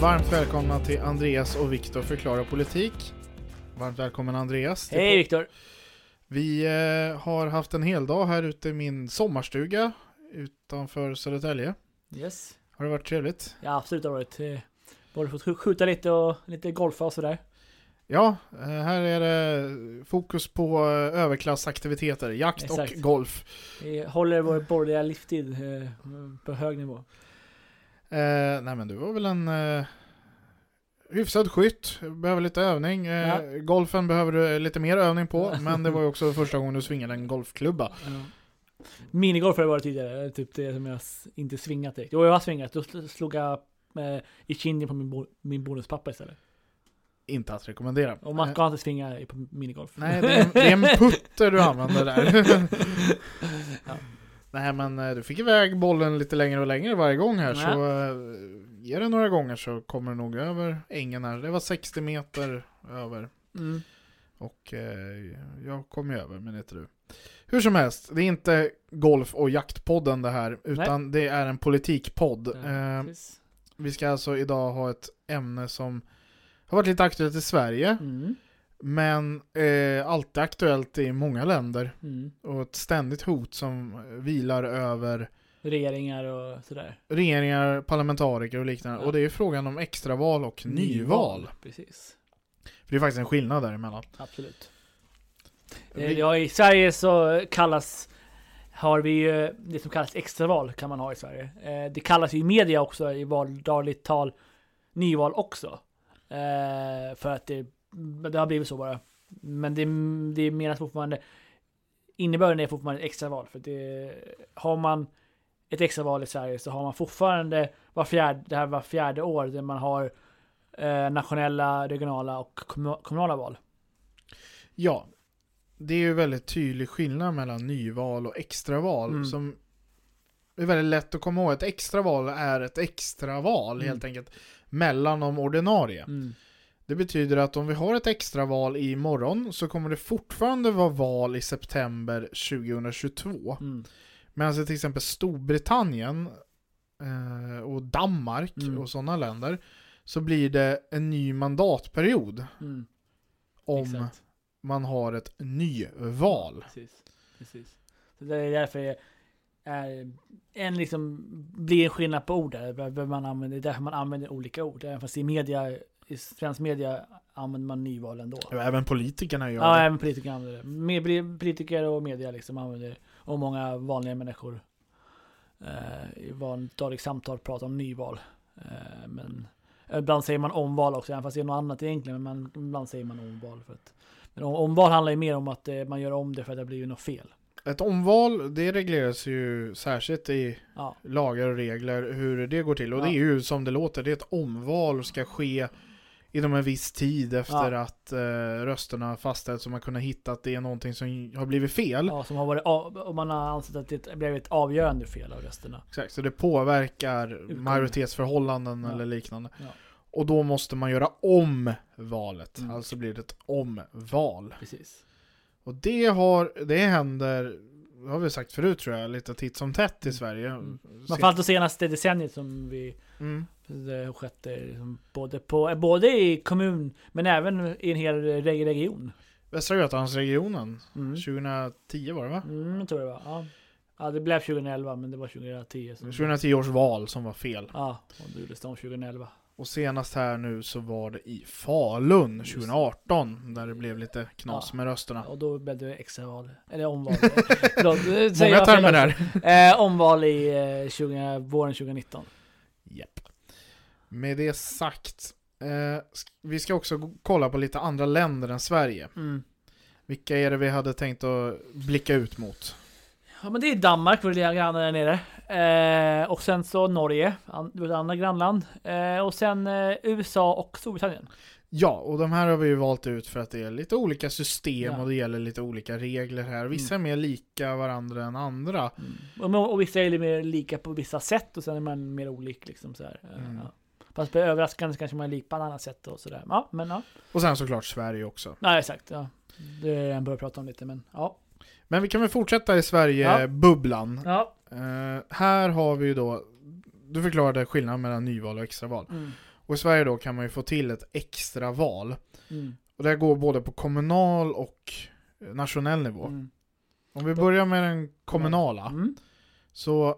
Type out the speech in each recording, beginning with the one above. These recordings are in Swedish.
Varmt välkomna till Andreas och Viktor förklarar politik. Varmt välkommen Andreas. Hej Viktor! Vi eh, har haft en hel dag här ute i min sommarstuga utanför Södertälje. Yes. Har det varit trevligt? Ja absolut har det varit. eh, Både fått sk- skjuta lite och lite golfa och sådär. Ja, eh, här är det fokus på eh, överklassaktiviteter, jakt Exakt. och golf. Vi håller vår borgerliga livstid på hög nivå. Eh, nej men du var väl en eh, hyfsad skytt, behöver lite övning. Eh, Ja. Golfen behöver du lite mer övning på, men det var ju också första gången du svingade en golfklubba. Ja. Minigolf har det varit tidigare, typ det som jag inte svingat direkt. Jo jag har svingat, då sl- slog jag eh, i kinden på min, bo- min bonuspappa istället. Inte att rekommendera. Och man Eh, ska inte svinga på minigolf. Nej, det är, en, det är en putter du använder där. Ja. Nej, men eh, du fick iväg bollen lite längre och längre varje gång här, Ja. så ge det några gånger så kommer det nog över ängen här. Det var 60 meter över Mm. och eh, jag kom ju över, men inte du. Hur som helst, det är inte golf och jaktpodden det här, utan det är en politikpodd. Ja, Eh, vi ska alltså idag ha ett ämne som har varit lite aktuellt i Sverige, Mm. Men eh, alltid aktuellt i många länder. Mm. och ett ständigt hot som vilar över Regeringar och sådär. regeringar, parlamentariker och liknande. Ja. Och det är ju frågan om extraval och nyval. Precis. För det är faktiskt en skillnad däremellan. Absolut. Vi- Eh, Ja, i Sverige så kallas har vi ju det som kallas extraval kan man ha i Sverige. Eh, Det kallas ju i media också i vardagligt tal nyval också. Eh, För att det, det har blivit så bara. Men det, det menas fortfarande innebörden är fortfarande ett extraval. För det, har man ett extraval i Sverige så har man fortfarande var fjärde, det här var fjärde år där man har eh, nationella, regionala och kommu- kommunala val. Ja, det är ju väldigt tydlig skillnad mellan nyval och extraval Mm. som är väldigt lätt att komma ihåg. Ett extraval är ett extraval Mm. helt enkelt mellan de ordinarie. Mm. Det betyder att om vi har ett extraval i morgon så kommer det fortfarande vara val i september 2022. Mm. Medan till exempel Storbritannien eh, och Danmark Mm. och sådana länder så blir det en ny mandatperiod Mm. om Exakt. man har ett nyval. Precis. Precis. Så det är därför det är en liksom blir en skillnad på ord där Man använder, därför man använder olika ord. Även fast i media, i svensk media använder man nyval ändå. Även politikerna gör Ja, det. även politiker använder det. Med, politiker och media liksom använder det. Och många vanliga människor eh, i vardagligt samtal pratar om nyval. Eh, men ibland säger man omval också, även fast det är något annat egentligen. Men man, ibland säger man omval. För att, men om- omval handlar ju mer om att eh, man gör om det för att det blivit något fel. Ett omval, det regleras ju särskilt i Ja, lagar och regler hur det går till. Och Ja. det är ju som det låter, det är ett omval ska ske inom en viss tid efter Ja. att eh, rösterna fastställts så man kunna hitta att det är någonting som har blivit fel. ja, som har varit om man har ansett att det blev ett avgörande fel av rösterna. Exakt, så det påverkar Utgången. majoritetsförhållanden Ja. eller liknande. Ja. Och då måste man göra om valet. Mm. Alltså blir det ett omval. Precis. Och det har, det händer, det har vi sagt förut tror jag, lite titt som tätt i Sverige. Mm. Framförallt det senaste decenniet som vi Mm. Det skett liksom både, på, både i kommun men även i en hel reg- region. Västra Götalandsregionen, Mm. 2010 var det va? Mm, jag tror det var. Ja. ja, det blev 2011 men det var 2010. Som 2010 års val som var fel. Ja, och då gjordes det om 2011. Och senast här nu så var det i Falun Just det. 2018 där det blev lite knas Ja. med rösterna. Och då blev det extraval. Eller omval. Förlåt, säger Många termer där. Eh, omval i eh, 20, våren 2019. Japp. Med det sagt, eh, vi ska också kolla på lite andra länder än Sverige. Mm. Vilka är det vi hade tänkt att blicka ut mot? Ja men det är Danmark, våra lilla grannar där nere. Eh, och sen så Norge, an, vårt andra grannland. Eh, och sen eh, USA och Storbritannien. Ja, och de här har vi ju valt ut för att det är lite olika system Ja. och det gäller lite olika regler här. Vissa är mer lika varandra än andra. Och, och vissa är lite mer lika på vissa sätt och sen är man mer olik liksom så här. Eh, Mm. ja. Fast på överraskande kanske man är lik på ett annat sätt och sådär. Ja, men ja. Och sen såklart Sverige också. Nej, exakt. Ja. Det är jag börjar prata om lite, men ja. Men vi kan väl fortsätta i Sverige-bubblan. Ja. Eh, här har vi ju då, du förklarade skillnaden mellan nyval och extraval. Mm. Och i Sverige då kan man ju få till ett extraval. Mm. Och det går både på kommunal och nationell nivå. Mm. Om vi börjar med den kommunala, Mm. så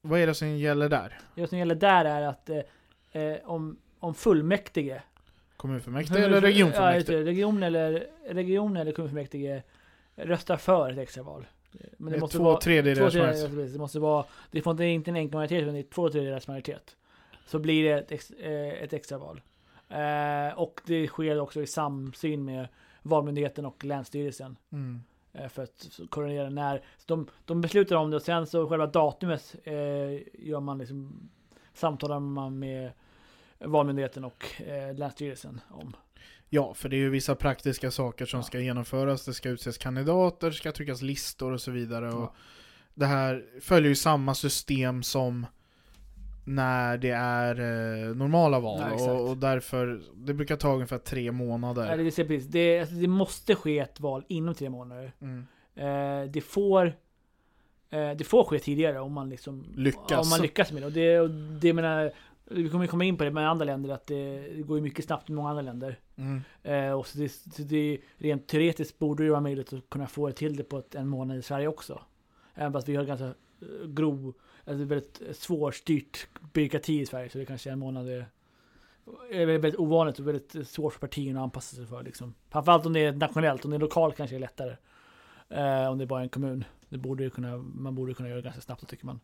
vad är det som gäller där? Det som gäller där är att eh, eh, om, om fullmäktige Kommunfullmäktige eller regionfullmäktige? Ja, region eller, region eller kommunfullmäktige röstar för ett extraval. Men det är två vara två tredjedelars majoritet. det måste vara, det får inte, inte en enkel majoritet, utan det är två tredjedelars majoritet. Så blir det ett, ex, eh, ett extraval. Eh, och det sker också i samsyn med Valmyndigheten och Länsstyrelsen. Mm. Eh, för att koordinera när. Så de, de beslutar om det och sen så själva datumet eh, gör man liksom samtalar man med Valmyndigheten och eh, Länsstyrelsen om. Ja, för det är ju vissa praktiska saker som Ja. ska genomföras. Det ska utses kandidater, ska tryckas listor och så vidare. Och Det här följer ju samma system som när det är eh, normala val. Ja, och, och därför, det brukar ta ungefär tre månader. Ja, det, det, precis. det, alltså, det måste ske ett val inom tre månader. Mm. Eh, det får eh, det får ske tidigare om man liksom Lyckas. Om man lyckas med det. Och det, och det menar, vi kommer komma in på det med andra länder att det, det går ju mycket snabbt i många andra länder. Mm. Eh, och så det, så det, rent teoretiskt borde det vara möjligt att kunna få till det på ett, en månad i Sverige också. Även fast vi har ganska eh, grov, alltså väldigt svårstyrt byråkrati i Sverige så det kanske är en månad är, är väldigt, ovanligt och väldigt svårt för partierna att anpassa sig för. Liksom. Framförallt om det är nationellt, om det är lokalt kanske det är lättare. Eh, om det är bara en kommun. Det borde kunna, man borde kunna göra det ganska snabbt tycker man.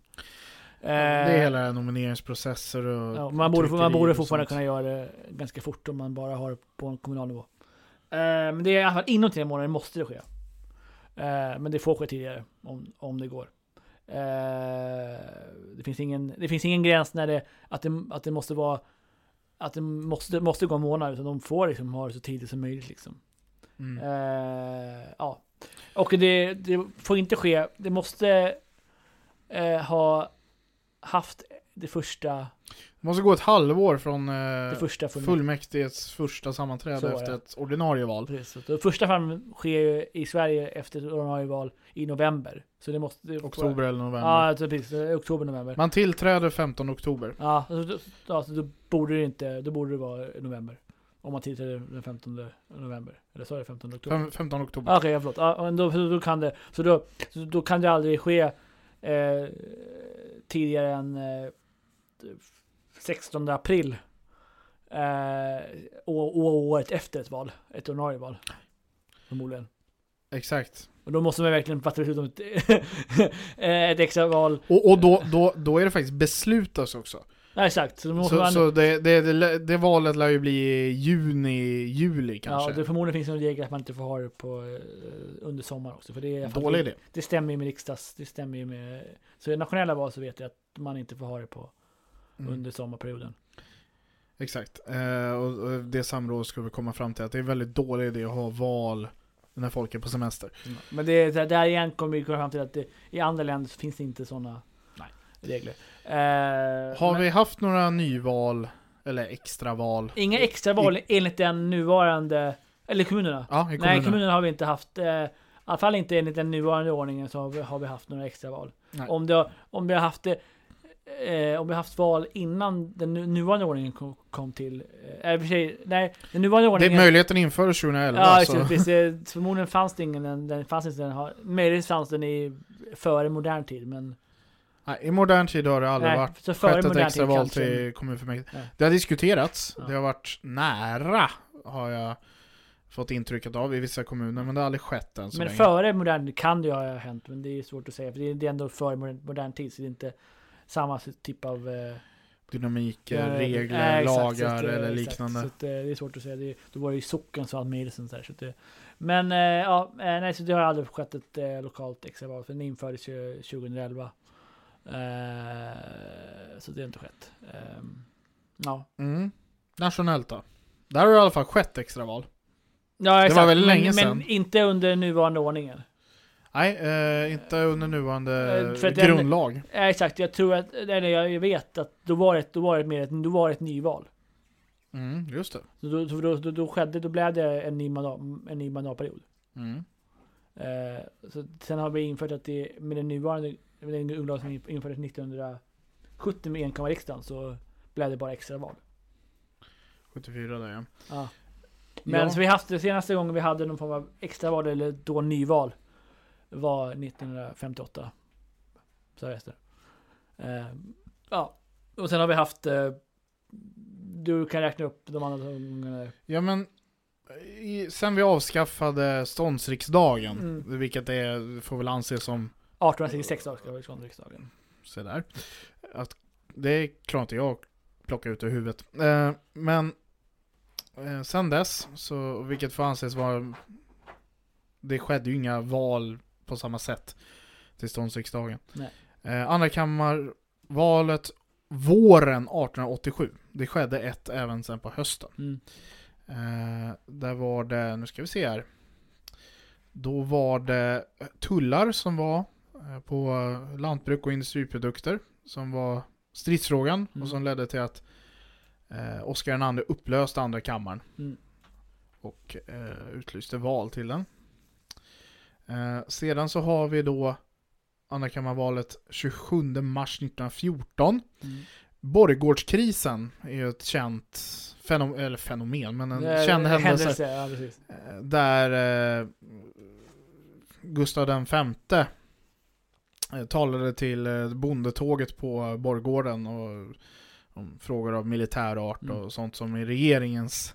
Det är Eh, hela nomineringsprocesser och Ja, man, borde, man borde fortfarande kunna göra det ganska fort om man bara har det på en kommunal nivå. Eh, men det är i alla fall inom tre månader måste det ske. Eh, men det får ske tidigare om, om det går. Eh, det, finns ingen, det finns ingen gräns när det, att, det, att det måste vara att det måste, måste gå en månad, utan de får liksom ha det så tidigt som möjligt. Liksom. Mm. Eh, ja. Och det, det får inte ske, det måste eh, ha haft det första, Det måste gå ett halvår från eh, det första fullmäktige. fullmäktiges första sammanträde Så, efter ja. ett ordinarie val. Precis. Det första fallet sker ju i Sverige efter ett ordinarie val i november. Så det måste... det- Oktober eller november. Ja, alltså precis. Oktober, november. Man tillträder 15 oktober. Ja, så, då- då borde det inte, då borde det vara november. Om man tillträder den 15 november. Eller sa jag 15 oktober? Fem, 15 oktober. Ah, Okej, ja, förlåt. Men då, då kan det, så då, då kan det aldrig ske eh, tidigare än eh, 16 april. Eh, och, och året efter ett val. Ett ordinarie val. Förmodligen. Exakt. Och då måste man verkligen fatta beslut om ett, ett extra val. Och, och då, då, då är det faktiskt beslutas också. Ja, exakt. Så Så, man, så det, det, det, det valet lär ju bli i juni, juli kanske. ja, det förmodligen finns en regel att man inte får ha det på, eh, under sommaren också. För det, är, Dålig idé. det stämmer ju med riksdags, det stämmer ju med, så i nationella val så vet jag att man inte får ha det på Mm. under sommarperioden. Exakt. Eh, och, och det samrådet ska vi komma fram till att det är en väldigt dålig idé att ha val när folk är på semester. Men det, där igen kommer vi komma fram till att det, i andra länder finns det inte sådana Nej. Regler. Eh, Har men vi haft några nyval eller extraval? Inga extra val enligt den nuvarande, eller kommunerna. Ja, i Nej, kommunerna. kommunerna har vi inte haft. Eh, I alla fall inte enligt den nuvarande ordningen så har vi, har vi haft några extra val. Nej. Om, det, om vi har haft det Eh, om vi har haft val innan den nu, nuvarande ordningen kom, kom till. Eh, för sig, nej, den nuvarande Det, ordningen. möjligheten infördes 2011. Ja, så. så. Precis, förmodligen fanns det ingen, den, den fanns inte den, har- möjligtvis fanns den i före modern tid, men Nej, I modern tid har det aldrig Nej, varit så skett ett extra tid val till kommunfullmäktige. Nej. Det har diskuterats, Ja. det har varit nära, har jag fått intrycket av i vissa kommuner, men det har aldrig skett än så Men länge. före modern kan det ju ha hänt, men det är svårt att säga. För det är, ändå före modern, modern tid, så det är inte samma typ av... Eh, dynamiker, Ja, regler, exakt, så lagar eh, eller exakt, liknande. Så att, eh, det är svårt att säga. Det, då var det ju socken som hade med så där, så att det, Men eh, ja, eh, nej, så det har aldrig skett ett eh, lokalt extraval. För den infördes ju 2011. Eh, så det har inte skett. Ehm, ja. Mm. Nationellt då? Där har det i alla fall skett extraval. ja exakt. väldigt men, länge sedan. Men inte under nuvarande ordningen. Nej, eh, inte under nuvarande Eh, att den- grundlag. Eh, exakt, jag tror att, eller jag vet att då var det, då var det mer ett, då var det ett nyval. Mm, just det. Så då, då, då, då, skedde, då blev det en ny, mandat, en ny mandatperiod. Mm. Eh, så sen har vi infört att det med den nuvarande, den grundlag som infördes 1970 med enkammarriksdagen så blev det bara extra val. 74 där ja. Ja. Men Ja. så vi haft det senaste gången vi hade någon form av extraval eller då nyval var 1958. Så det. Eh, ja, och sen har vi haft eh, du kan räkna upp de andra gångerna. Ja men, i, sen vi avskaffade ståndsriksdagen, Mm. vilket är, får väl anses som 1866 ska det vara riksdagen. så där. Att, det klarar inte jag att plocka ut ur huvudet. Eh, men eh, sen dess, så, vilket får anses vara Det skedde ju inga val på samma sätt till ståndsriksdagen. Eh, Andrakammarvalet våren 1887. Det skedde ett även sen på hösten. Mm. Eh, där var det, nu ska vi se här. Då var det tullar som var på lantbruk och industriprodukter som var stridsfrågan Mm. och som ledde till att eh, Oscar II upplöste andra kammaren Mm. och eh, utlyste val till den. Eh, sedan så har vi då andrakammarvalet 27 mars 1914. Mm. Borggårdskrisen är ju ett känt fenomen, eller fenomen, men en Det känd händelse. Ja, precis. Eh, Där eh, Gustav eh, talade till eh, bondetåget på Borggården och om frågor av militär art Mm. och sånt som är regeringens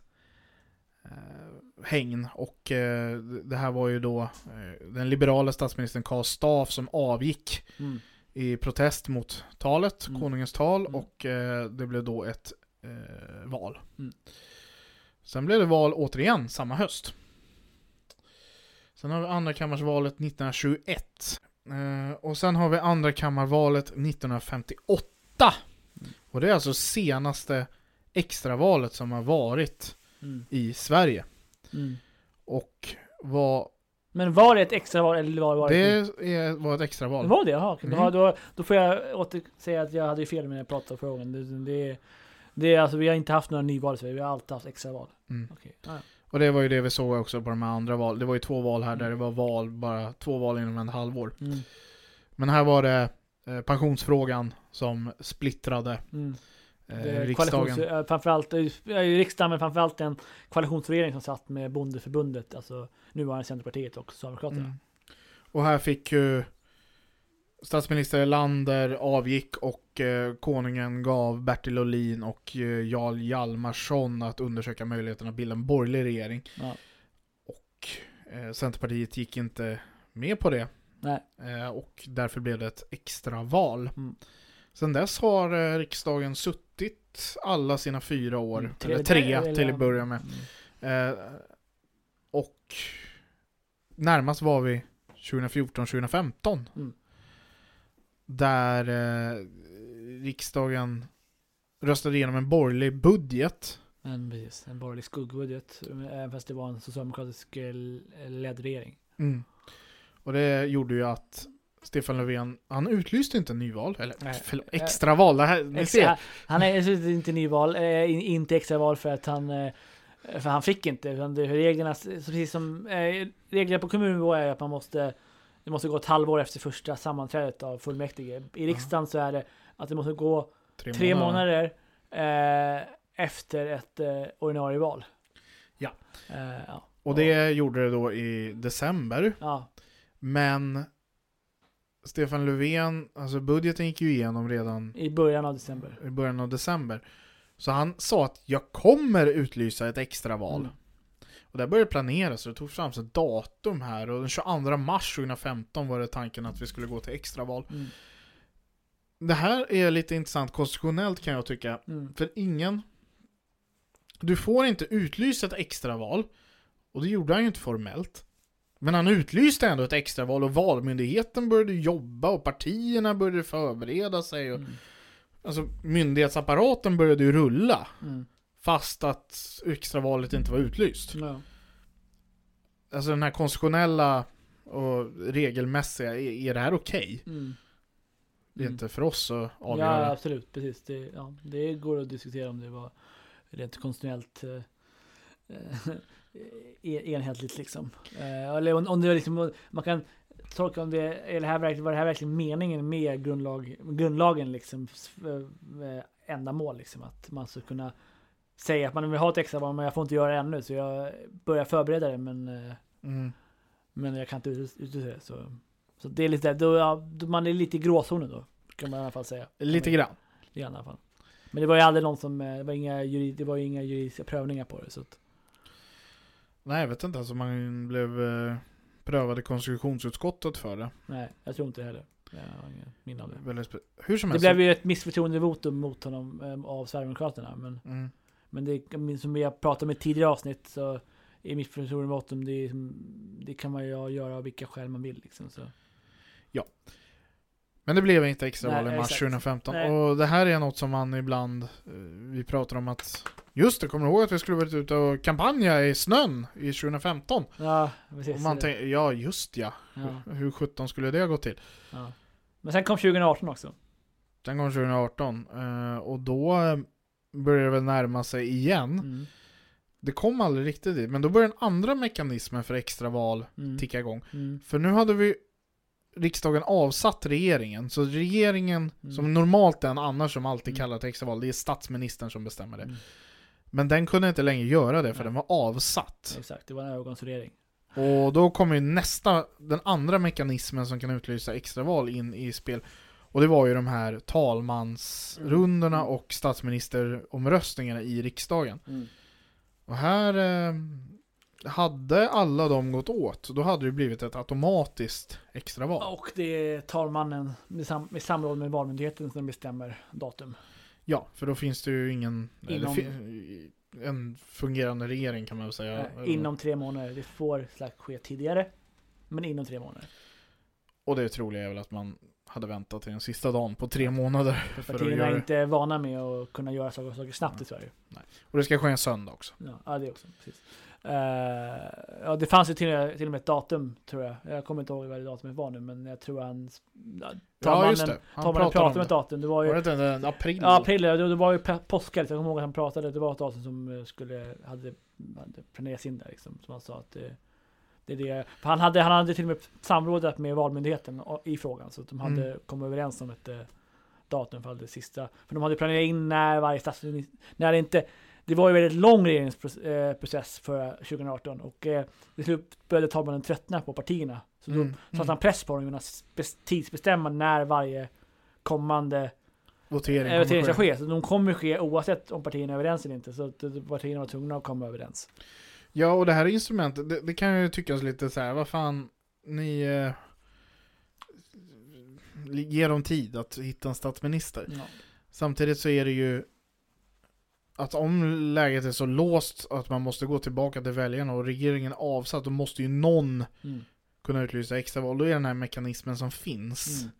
eh, hägn. Och eh, det här var ju då eh, den liberala statsministern Karl Staff som avgick Mm. i protest mot talet, Mm. konungens tal, Mm. och eh, det blev då ett eh, val. Mm. Sen blev det val återigen samma höst. Sen har vi andrakammarsvalet 1921. Eh, och sen har vi andrakammarvalet 1958. Mm. Och det är alltså senaste extravalet som har varit Mm. i Sverige. Mm. Och vad Men var det ett extra val eller var var det, det är, var ett extraval. Det var det? Jaha. Mm. Då, då, då får jag åter säga att jag hade fel när jag pratade om frågan. Det, det, det är alltså, vi har inte haft några nyval i Sverige, vi har alltid haft extra val. Mm. Okej. Ja, ja. Och det var ju det vi såg också på de här andra val. Det var ju två val här där Mm. det var val, bara två val inom en halvår. Mm. Men här var det eh, pensionsfrågan som splittrade Mm. eh, riksdagen. eh, Framförallt eh, i riksdagen, men framförallt en koalitionsregering som satt med bondeförbundet, alltså nuvarande Centerpartiet och Socialdemokraterna. Mm. Och här fick ju statsminister Erlander avgick och eh, konungen gav Bertil Ohlin och eh, Jarl Hjalmarsson att undersöka möjligheten att bilda en borgerlig regering. Ja. Och eh, Centerpartiet gick inte med på det. Eh, och därför blev det ett extra val. Mm. Sen dess har eh, riksdagen suttit alla sina fyra år, Mm, eller tre- tre eller- till att börja med. Mm. Eh, och närmast var vi 2014-2015. Där eh, riksdagen röstade igenom en borgerlig budget. Men precis, en borgerlig skuggbudget, även fast det var en socialdemokratisk eh, ledd regering. Mm. Och det gjorde ju att Stefan Löfven, han utlyste inte nyval, eller Nej. förlåt, extraval. Det här, ni ser. Extra, han dessutom inte nyval, eh, in- inte extra val för att han eh, för han fick inte, reglerna, precis som eh, reglerna på kommunnivå är att man måste det måste gå ett halvår efter första sammanträdet av fullmäktige. I riksdagen så är det att det måste gå tre månader eh, efter ett eh, ordinarie val. Ja. Eh, ja. Och det gjorde det då i december. ja. Men Stefan Löfven, alltså budgeten gick ju igenom redan I början av december. i början av december. Så han sa att jag kommer utlysa ett extra val. Mm. Och det började planeras och det tog fram ett datum här och den 22 mars 2015 var det tanken att vi skulle gå till extraval. Mm. det här är lite intressant konstitutionellt kan jag tycka. Mm. För ingen... Du får inte utlysa ett extraval. Och det gjorde han ju inte formellt. Men han utlyste ändå ett extraval och valmyndigheten började jobba och partierna började förbereda sig. Och, Mm. Alltså myndighetsapparaten började ju rulla. Mm. Fast att extravalet inte var utlyst. Ja. Alltså den här konstitutionella och regelmässiga, är, är det här okej? Mm. Det är Mm. inte för oss att Ja, avgöra. absolut. Precis. Det, ja, det går att diskutera om det var rent konstitutionellt eh, enhetligt liksom. Eh, eller om, om det var liksom, man kan tolka om det, är det här verkligen, var det här verkligen meningen med grundlag, grundlagen liksom, eh, eh, ändamål liksom, att man ska kunna säga att man vill ha ett extra val, men jag får inte göra det ännu, så jag börjar förbereda det, men, eh, Mm. men jag kan inte ut- utlysa det. Så, så det är lite, då, ja, man är lite i gråzonen då, kan man i alla fall säga. Lite grann. I alla fall. Men det var ju aldrig någon som, eh, det var inga, juri, det var inga juridiska prövningar på det. Så att, Nej, jag vet inte. Alltså man blev eh, prövad i konstitutionsutskottet för det. nej, jag tror inte det heller. Jag har minne av det. Hur som Det blev ju ett missförtroendevotum mot honom eh, av Sverigedemokraterna. Men, Mm. Men det, som vi har pratat i tidigare avsnitt så är missförtroendevotum, det, är som- det kan man ju göra av vilka skäl man vill. Liksom, så. Men det blev inte extraval i mars exakt. 2015. Nej. Och det här är något som man ibland, eh, vi pratar om att Just det, kommer du ihåg att vi skulle varit ute och kampanja i snön i 2015? Ja, precis. Och man tänker, ja just ja. ja, Hur 17 skulle det gå till? ja. Men sen kom 2018 också. Den kom 2018 eh, och då det väl närma sig igen. Mm. Det kom aldrig riktigt dit, men då började den andra mekanismen för extraval Mm. ticka igång. Mm. För nu hade vi riksdagen avsatt regeringen, så regeringen, Mm. som normalt är en annars som alltid Mm. kallar till extraval, det är statsministern som bestämmer det. Mm. Men den kunde inte längre göra det för Nej. den var avsatt. Exakt, det var en övergångsregering. Och då kommer ju nästa, den andra mekanismen som kan utlysa extraval in i spel. Och det var ju de här talmansrundorna Mm. och statsministeromröstningarna i riksdagen. Mm. Och här eh, hade alla de gått åt, då hade det blivit ett automatiskt extraval. Och det är talmannen med, sam- med samråd med Valmyndigheten som bestämmer datum. Ja, för då finns det ju ingen... Inom- en fungerande regering kan man väl säga. Inom tre månader. Det får slags ske tidigare. Men inom tre månader. Och det troliga är väl att man hade väntat till den sista dagen på tre månader. För För att partierna är inte vana med att kunna göra saker, saker snabbt i Sverige. Och det ska ske en söndag också. Ja, ja det också. Precis. Eh, ja, det fanns ju till, till och med ett datum tror jag. Jag kommer inte ihåg vad det datumet var nu, men jag tror han... Ja, Ja, just det. Han talmannen pratade pratade om ett datum. Det var ju... Var det inte april? Ja, april, det, det var ju påskhelg. Jag kommer ihåg att han pratade. Det var ett datum som eh, skulle, hade, hade planerats in där liksom. Som han sa att det, det är det. För han hade, han hade till och med samrådat med Valmyndigheten i frågan. Så att de hade Mm. kommit överens om ett eh, datum för det sista. För de hade planerat in när varje statsminister, när det inte, det var ju väldigt lång regeringsprocess för 2018 och eh, till slut började talmannen tröttna på partierna. Så då Mm, satte han press på dem att tidsbestämma när varje kommande Votering Eh, Votering ska ske. ske, så de kommer ske oavsett om partierna är överens eller inte. Så eh, partierna var tvungna att komma överens. Ja, och det här instrumentet, det, det kan ju tyckas lite så här, vad fan, ni... Eh, ge dem tid att hitta en statsminister. Ja. Samtidigt så är det ju att om läget är så låst att man måste gå tillbaka till väljarna och regeringen avsatt, då måste ju någon Mm. kunna utlysa extraval. Då är den här mekanismen som finns. Mm.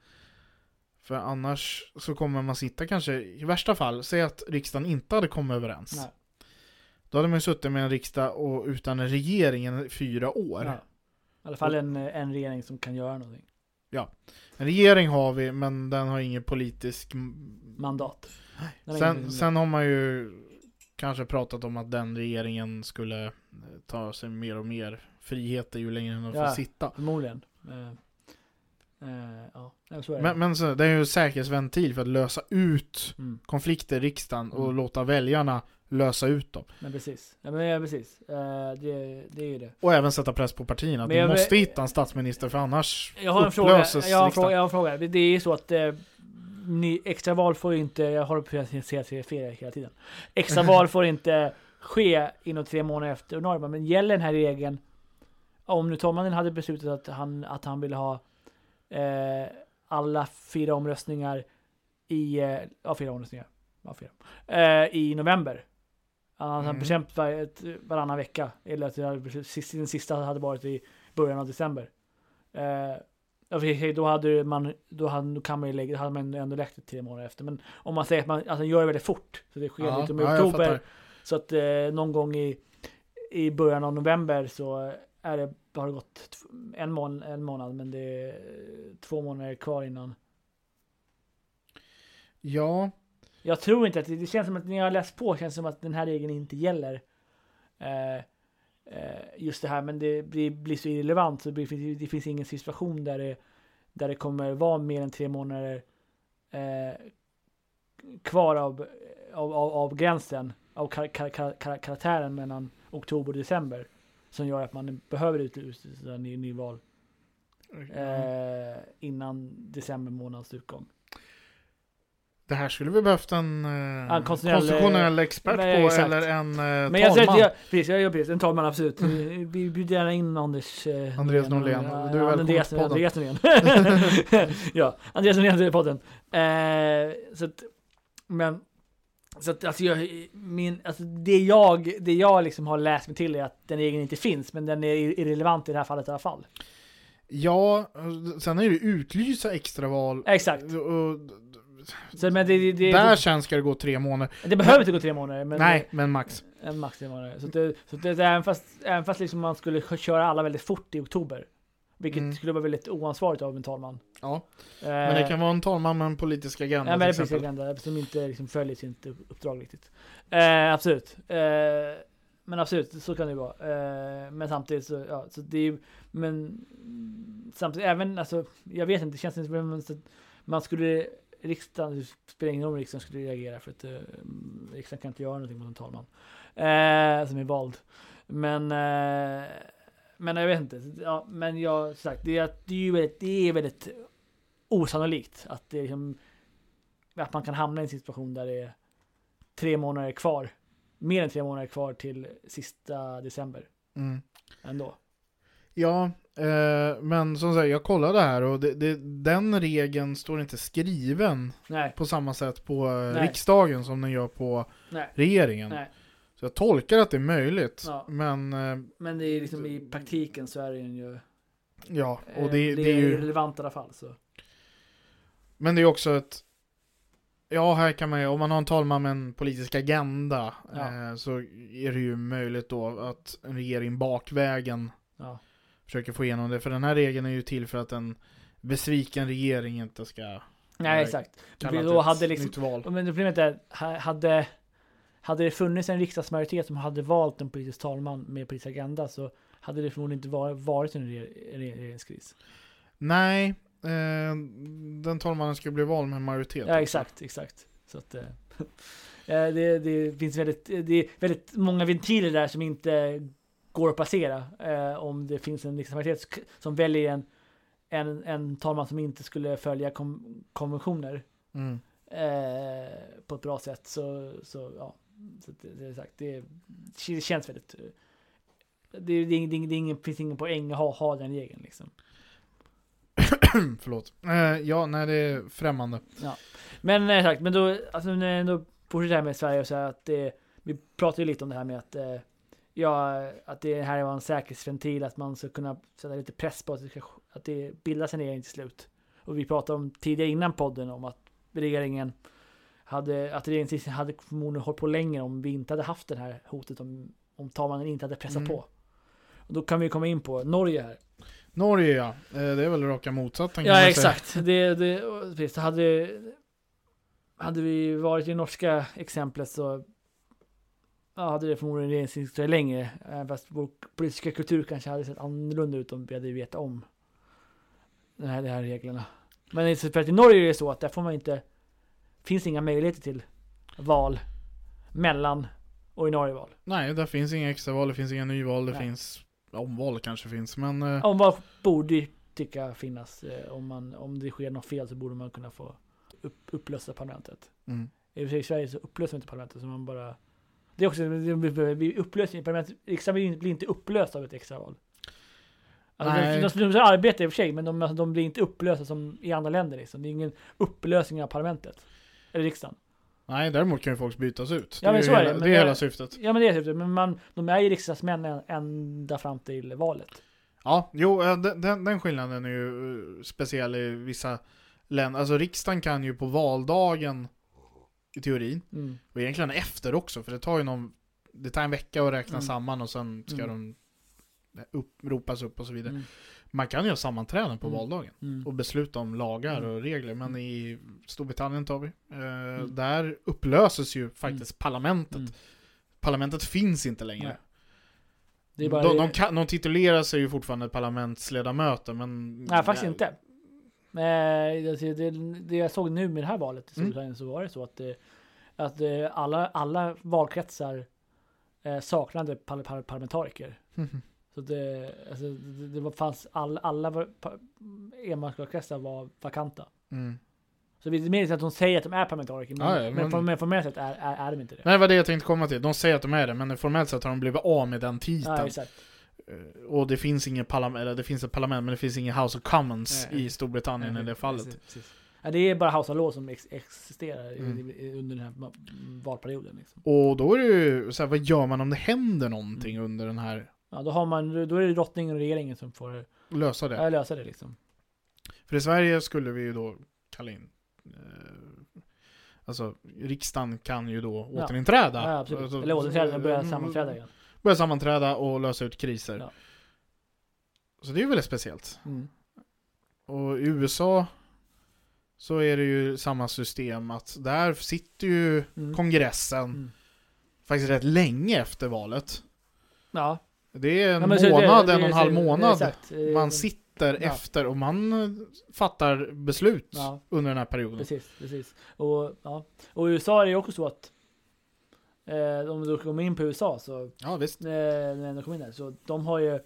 För annars så kommer man sitta kanske, i värsta fall, säg att riksdagen inte hade kommit överens. Nej. Då hade man ju suttit med en riksdag och utan en regering i fyra år. Ja. I alla fall en, eh, en regering som kan göra någonting. En regering har vi, men den har ingen politisk... Mandat. Sen, sen har man ju kanske pratat om att den regeringen skulle eh, ta sig mer och mer friheter ju längre den får Ja. sitta. Förmodligen. Eh, ja, så är det. Men, men så, det är ju en säkerhetsventil för att lösa ut Mm. konflikter i riksdagen och Mm. låta väljarna lösa ut dem. men precis. Ja, men, ja, precis. Eh, det, det är ju det. Och även sätta press på partierna. Men Du jag- måste hitta en statsminister för annars Jag har en fråga. upplöses Jag har en riksdagen. fråga. Jag har en fråga. Det- är ju så att eh, ni, extraval får inte, jag håller på att säga fel hela tiden. Extraval får inte ske inom tre månader efter ordinarie. Men gäller den här regeln om nu talmannen hade beslutat att han, att han ville ha eh, alla fyra omröstningar i, eh, ja fyra omröstningar, ja, fyra, eh, i november. Han hade Mm. bekämpat var, varannan vecka, eller att den sista hade varit i början av december. Eh, då hade man, då hade, då kan man ju lägga, hade man ändå läckt det tre månader efter. Men om man säger att man alltså, gör det väldigt fort, så det sker Ja, liksom i ja, oktober, så att eh, någon gång i, i början av november så är det, har det gått en, mån, en månad, men det är två månader kvar innan. Ja, Jag tror inte att det, det känns som att när jag har läst på känns det som att den här regeln inte gäller. Eh, eh, just det här, men det blir, blir så irrelevant så det, blir, det finns ingen situation där det, där det kommer vara mer än tre månader eh, kvar av, av, av, av gränsen, av kar, kar, kar, karaktären mellan oktober och december. Som gör att man behöver utlysa ny, nyval eh, innan december månads utgång. det här skulle vi behövt en eh, konstitutionell, expert nej, på exakt. eller en eh, Men jag, talman. jag, jag, precis, jag gör precis, en talman absolut. Vi vi bjuder gärna in Anders eh, Andreas Norlén. Du är välkommen Andreas, till podden. Andreas Norlén. ja, Andreas Norlén till podden. Eh, så att, men, så att alltså, jag, min, alltså det jag, det jag liksom har läst mig till är att den regeln inte finns, men den är irrelevant i det här fallet i alla fall. Ja, sen är det utlysa extraval. Exakt. Och, Så, men det, det, det, där det, sen ska det gå tre månader. det behöver inte gå tre månader. Men, Nej, men max. En max tre månader. Så, det, så det, det, även fast, även fast liksom man skulle köra alla väldigt fort i oktober, vilket Mm. skulle vara väldigt oansvarigt av en talman. Ja. Eh, Men det kan vara en talman med en politisk agenda Ja, det finns exempel. agenda som inte liksom följer sitt uppdrag riktigt. Eh, absolut. Eh, men absolut, så kan det vara. Eh, men samtidigt så, ja, så det är men samtidigt även, alltså, jag vet inte, det känns inte som att man skulle, riksdagen, det spelar ingen roll om riksdagen skulle reagera för att eh, riksdagen kan inte göra någonting mot en talman. Eh, som är vald. Men, eh, men jag vet inte. Ja, men jag, sagt, det är, det är ju väldigt, det är väldigt osannolikt att det är liksom, att man kan hamna i en situation där det är tre månader kvar, mer än tre månader kvar till sista december Mm. ändå. Ja, eh, men som sagt, jag kollade här och det, det, den regeln står inte skriven Nej, på samma sätt på eh, Nej. riksdagen som den gör på nej, regeringen. nej. Så jag tolkar att det är möjligt. Ja. Men eh, Men det är liksom i praktiken så är det ju, ja, eh, och det, det, det är ju... relevant i alla fall. Så. Men det är också ett... Ja, här kan man ju, om man har en talman med en politisk agenda Ja. eh, så är det ju möjligt då att en regering bakvägen Ja. försöker få igenom det. För den här regeln är ju till för att en besviken regering inte ska Nej, exakt. Då hade liksom, nytt val. men problemet är, ha- hade, hade det funnits en riksdagsmajoritet som hade valt en politisk talman med politisk agenda så hade det förmodligen inte varit, varit en reger- en regeringskris. Nej, eh, den talmannen ska bli vald med majoritet. Ja, exakt, exakt. Så att, eh, eh, det, det finns väldigt, det är väldigt många ventiler där som inte går att passera. Eh, om det finns en riksdagsmajoritet som väljer en, en, en talman som inte skulle följa kom, konventioner Mm. eh, på ett bra sätt. Så, så ja, så det, det, är sagt, det, det känns väldigt... eh, Det, det, det, det, det är ingen, finns ingen poäng att ha, ha den regeln liksom. Förlåt. Eh, ja, nej det är främmande. Men eh, sagt, men då, alltså ändå fortsätter här med Sverige och så här att det, vi pratade ju lite om det här med att eh, ja, att det här var en säkerhetsventil, att man ska kunna sätta lite press på att det, ska, att det bildas en regering till slut. Och vi pratade om tidigare innan podden om att regeringen hade, att regeringen hade förmodligen hållit på längre om vi inte hade haft det här hotet om, om talmannen inte hade pressat Mm. på. Och då kan vi komma in på Norge här. Norge ja, eh, det är väl raka motsatsen kan Ja, man säga. exakt. Det, det, precis, så hade, hade vi varit i norska exemplet så ja, hade det förmodligen regeringshistoria längre. Även Fast vår politiska kultur kanske hade sett annorlunda ut om vi hade vetat om den här, de här reglerna. Men i Norge är det så att där får man inte, finns inga möjligheter till val mellan ordinarie val. Nej, där finns inga extraval, det finns inga nyval, det Nej. finns omval kanske finns, men eh, Omval borde ju tycka finnas. eh, Om, man, om det sker något fel så borde man kunna få upp, upplösa parlamentet. mm. I Sverige så upplöser man inte parlamentet så man bara Det är också, vi- upplöser inte parlamentet, riksdagen blir inte- upplöst av ett extraval. Alltså Nej. de, de, de arbetar i och för sig men de, alltså, de blir inte upplösta som i andra länder liksom. Det är ingen upplösning av parlamentet. Eller riksdagen. Nej, däremot kan ju folk bytas ut. Ja, men är så är hela, det, det, är det- hela syftet. Ja men det är det, men man, de är ju riksdagsmän än- ända fram till valet. Ja, jo, eh, den, den, den skillnaden är ju eh, speciell i vissa länder. Alltså riksdagen kan ju på valdagen, i teorin, Mm. och egentligen efter också, för det tar ju någon, det tar en vecka att räkna Mm. samman och sen ska Mm. de upp, ropas upp och så vidare. Mm. Man kan ju ha sammanträden på Mm. valdagen Mm. och besluta om lagar Mm. och regler, men Mm. i Storbritannien tar vi, eh, Mm. där upplöses ju faktiskt parlamentet. Mm. Parlamentet finns inte längre. Nej. Det är bara de, de, kan, de titulerar sig ju fortfarande parlamentsledamöter, men... Nej, faktiskt inte. Eh, alltså, det, det jag såg nu med det här valet i Mm. Storbritannien så var det så att, det, att eh, alla, alla valkretsar eh, saknade par, par, parlamentariker. Så det, alltså, det, det var, fanns all, alla enmansvalkretsar var vakanta. Mm. Så det är mer att de säger att de är parlamentariker, men, Ja, ja, men, men- formellt sett är, är, är de inte det. Nej, det var det jag tänkte komma till. De säger att de är det, men formellt sett har de blivit av med den titeln. Ja. Eh, och det finns ingen parlament, eller det finns ett parlament, men det finns ingen House of Commons Nej. i Storbritannien i det fallet. Precis, precis. Ja, det är bara House of Law som ex existerar Mm. i, under den här valperioden. Liksom. Och då är det ju så här, vad gör man om det händer någonting Mm. under den här, Ja, då, har man, då är det drottningen och regeringen som får lösa det? ja, lösa det. Liksom. För i Sverige skulle vi ju då kalla in eh, Alltså riksdagen kan ju då Ja. återinträda. Ja, absolut. Alltså, Eller återträda, börja mm, sammanträda igen. Börja sammanträda och lösa ut kriser. Ja. Så det är ju väldigt speciellt. Mm. Och i USA så är det ju samma system att där sitter ju Mm. kongressen Mm. faktiskt rätt länge efter valet. Ja. Det är en Ja, månad, det- en och en halv månad exakt. Eh, man sitter ja. efter och man eh, fattar beslut Ja, under den här perioden. precis, precis. Och, ja. och i USA är det ju också så att eh, om du kommer in på USA så Ja visst. eh, när jag kom in där, så de har ju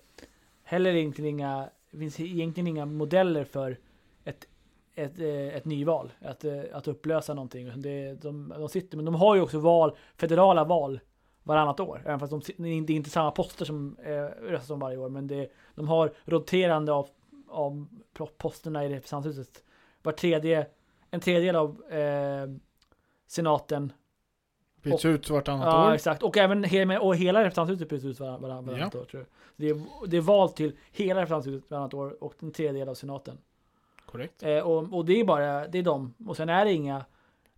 heller egentligen inga, det finns egentligen inga modeller för ett, ett, eh, ett nyval, att, att upplösa någonting. Det, de, de sitter, men de har ju också val, federala val varannat år, även fast de, det är inte samma poster som eh, röstas om varje år, men det, de har roterande av, av posterna i representanthuset. Var tredje, en tredjedel av eh, senaten Byts ut vartannat Ja, år. exakt. Och även he och hela representanthuset byts ut varann- varann- varannat år. Tror jag. Det, är, det är val till hela representanthuset varannat år och en tredjedel av senaten. Korrekt. Eh, och, och det är bara, det är de. Och sen är det inga...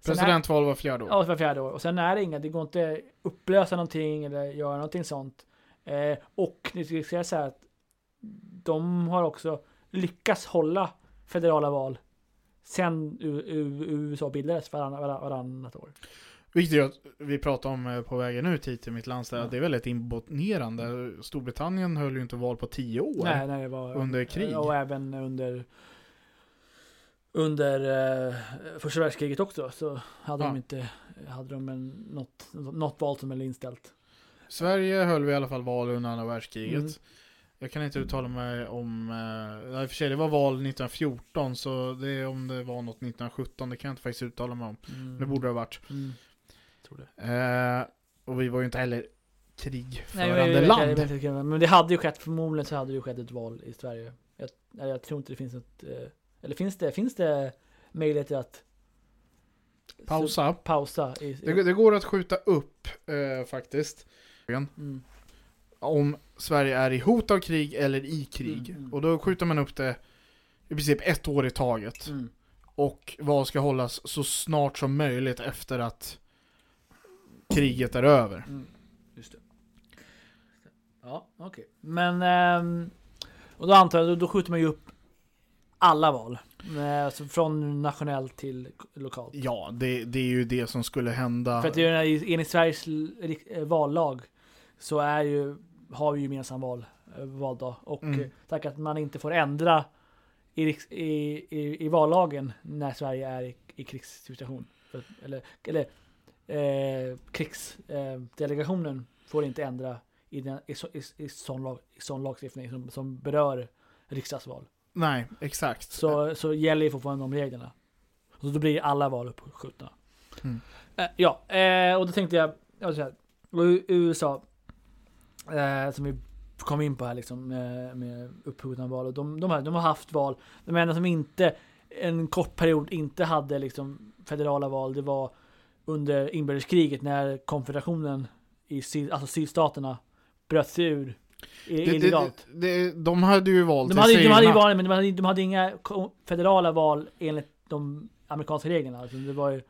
Presidentval var fjärde år. Ja, var fjärde år. Och sen är det inga, det går inte upplösa någonting eller göra någonting sånt. Eh, och det ska säga så här att de har också lyckats hålla federala val sen USA bildades varann, varann, varannat år. Vilket är att vi pratar om eh, på vägen ut hit till mitt landsdel, Ja. det är väldigt imponerande. Storbritannien höll ju inte val på tio år. Nej, det var Under krig. Och även under under eh, första världskriget också så hade Ja. de inte hade de en, något, något val som är inställt. Sverige höll vi i alla fall val under andra världskriget. Mm. Jag kan inte uttala mig om, eh, i och för sig det var val 1914 så det är om det var något 1917, det kan jag inte faktiskt uttala mig om. Mm. Det borde det ha varit. Mm. Tror det. Eh, och vi var ju inte heller Nej, krigförande jag vet- jag land. vet inte, men det hade ju skett, förmodligen så hade det ju skett ett val i Sverige. Jag, nej, jag tror inte det finns ett, eh, eller finns det, finns det möjligheter att Pausa. Pausa i, i, Det, det går att skjuta upp eh, faktiskt. mm. Om Sverige är i hot av krig eller i krig. Mm, mm. Och då skjuter man upp det i princip ett år i taget. Mm. Och val ska hållas så snart som möjligt efter att kriget är över. Mm, just det. Ja, okej. Men, ehm, och då antar jag, då skjuter man ju upp alla val. Eh, Alltså från nationellt till lokalt. Ja, det, det är ju det som skulle hända. För att enligt Sveriges eh, vallag så är ju, har vi ju gemensam val, eh, valdag. Och Mm. tack att man inte får ändra i, i, i, vallagen när Sverige är i, i krigssituation. Eller eller eh, krigsdelegationen delegationen får inte ändra i, den, i, i, i, sån, lag, i sån lagstiftning som, som berör riksdagsval. Nej, exakt. Så, så gäller ju fortfarande de reglerna. Så då blir alla val uppskjutna. Mm. Eh, ja, eh, och då tänkte jag, jag säga, USA, eh, som vi kom in på här liksom, med, med uppskjutna val, och de, de, har, de har haft val, de enda som inte en kort period inte hade liksom federala val, det var under inbördeskriget när konfederationen i syd, alltså sydstaterna bröt sig ur i- Det, det, illegalt. det, de hade ju valt De hade, de hade ju val, men de hade, de hade inga federala val enligt de amerikanska reglerna. Alltså det var ju... eh,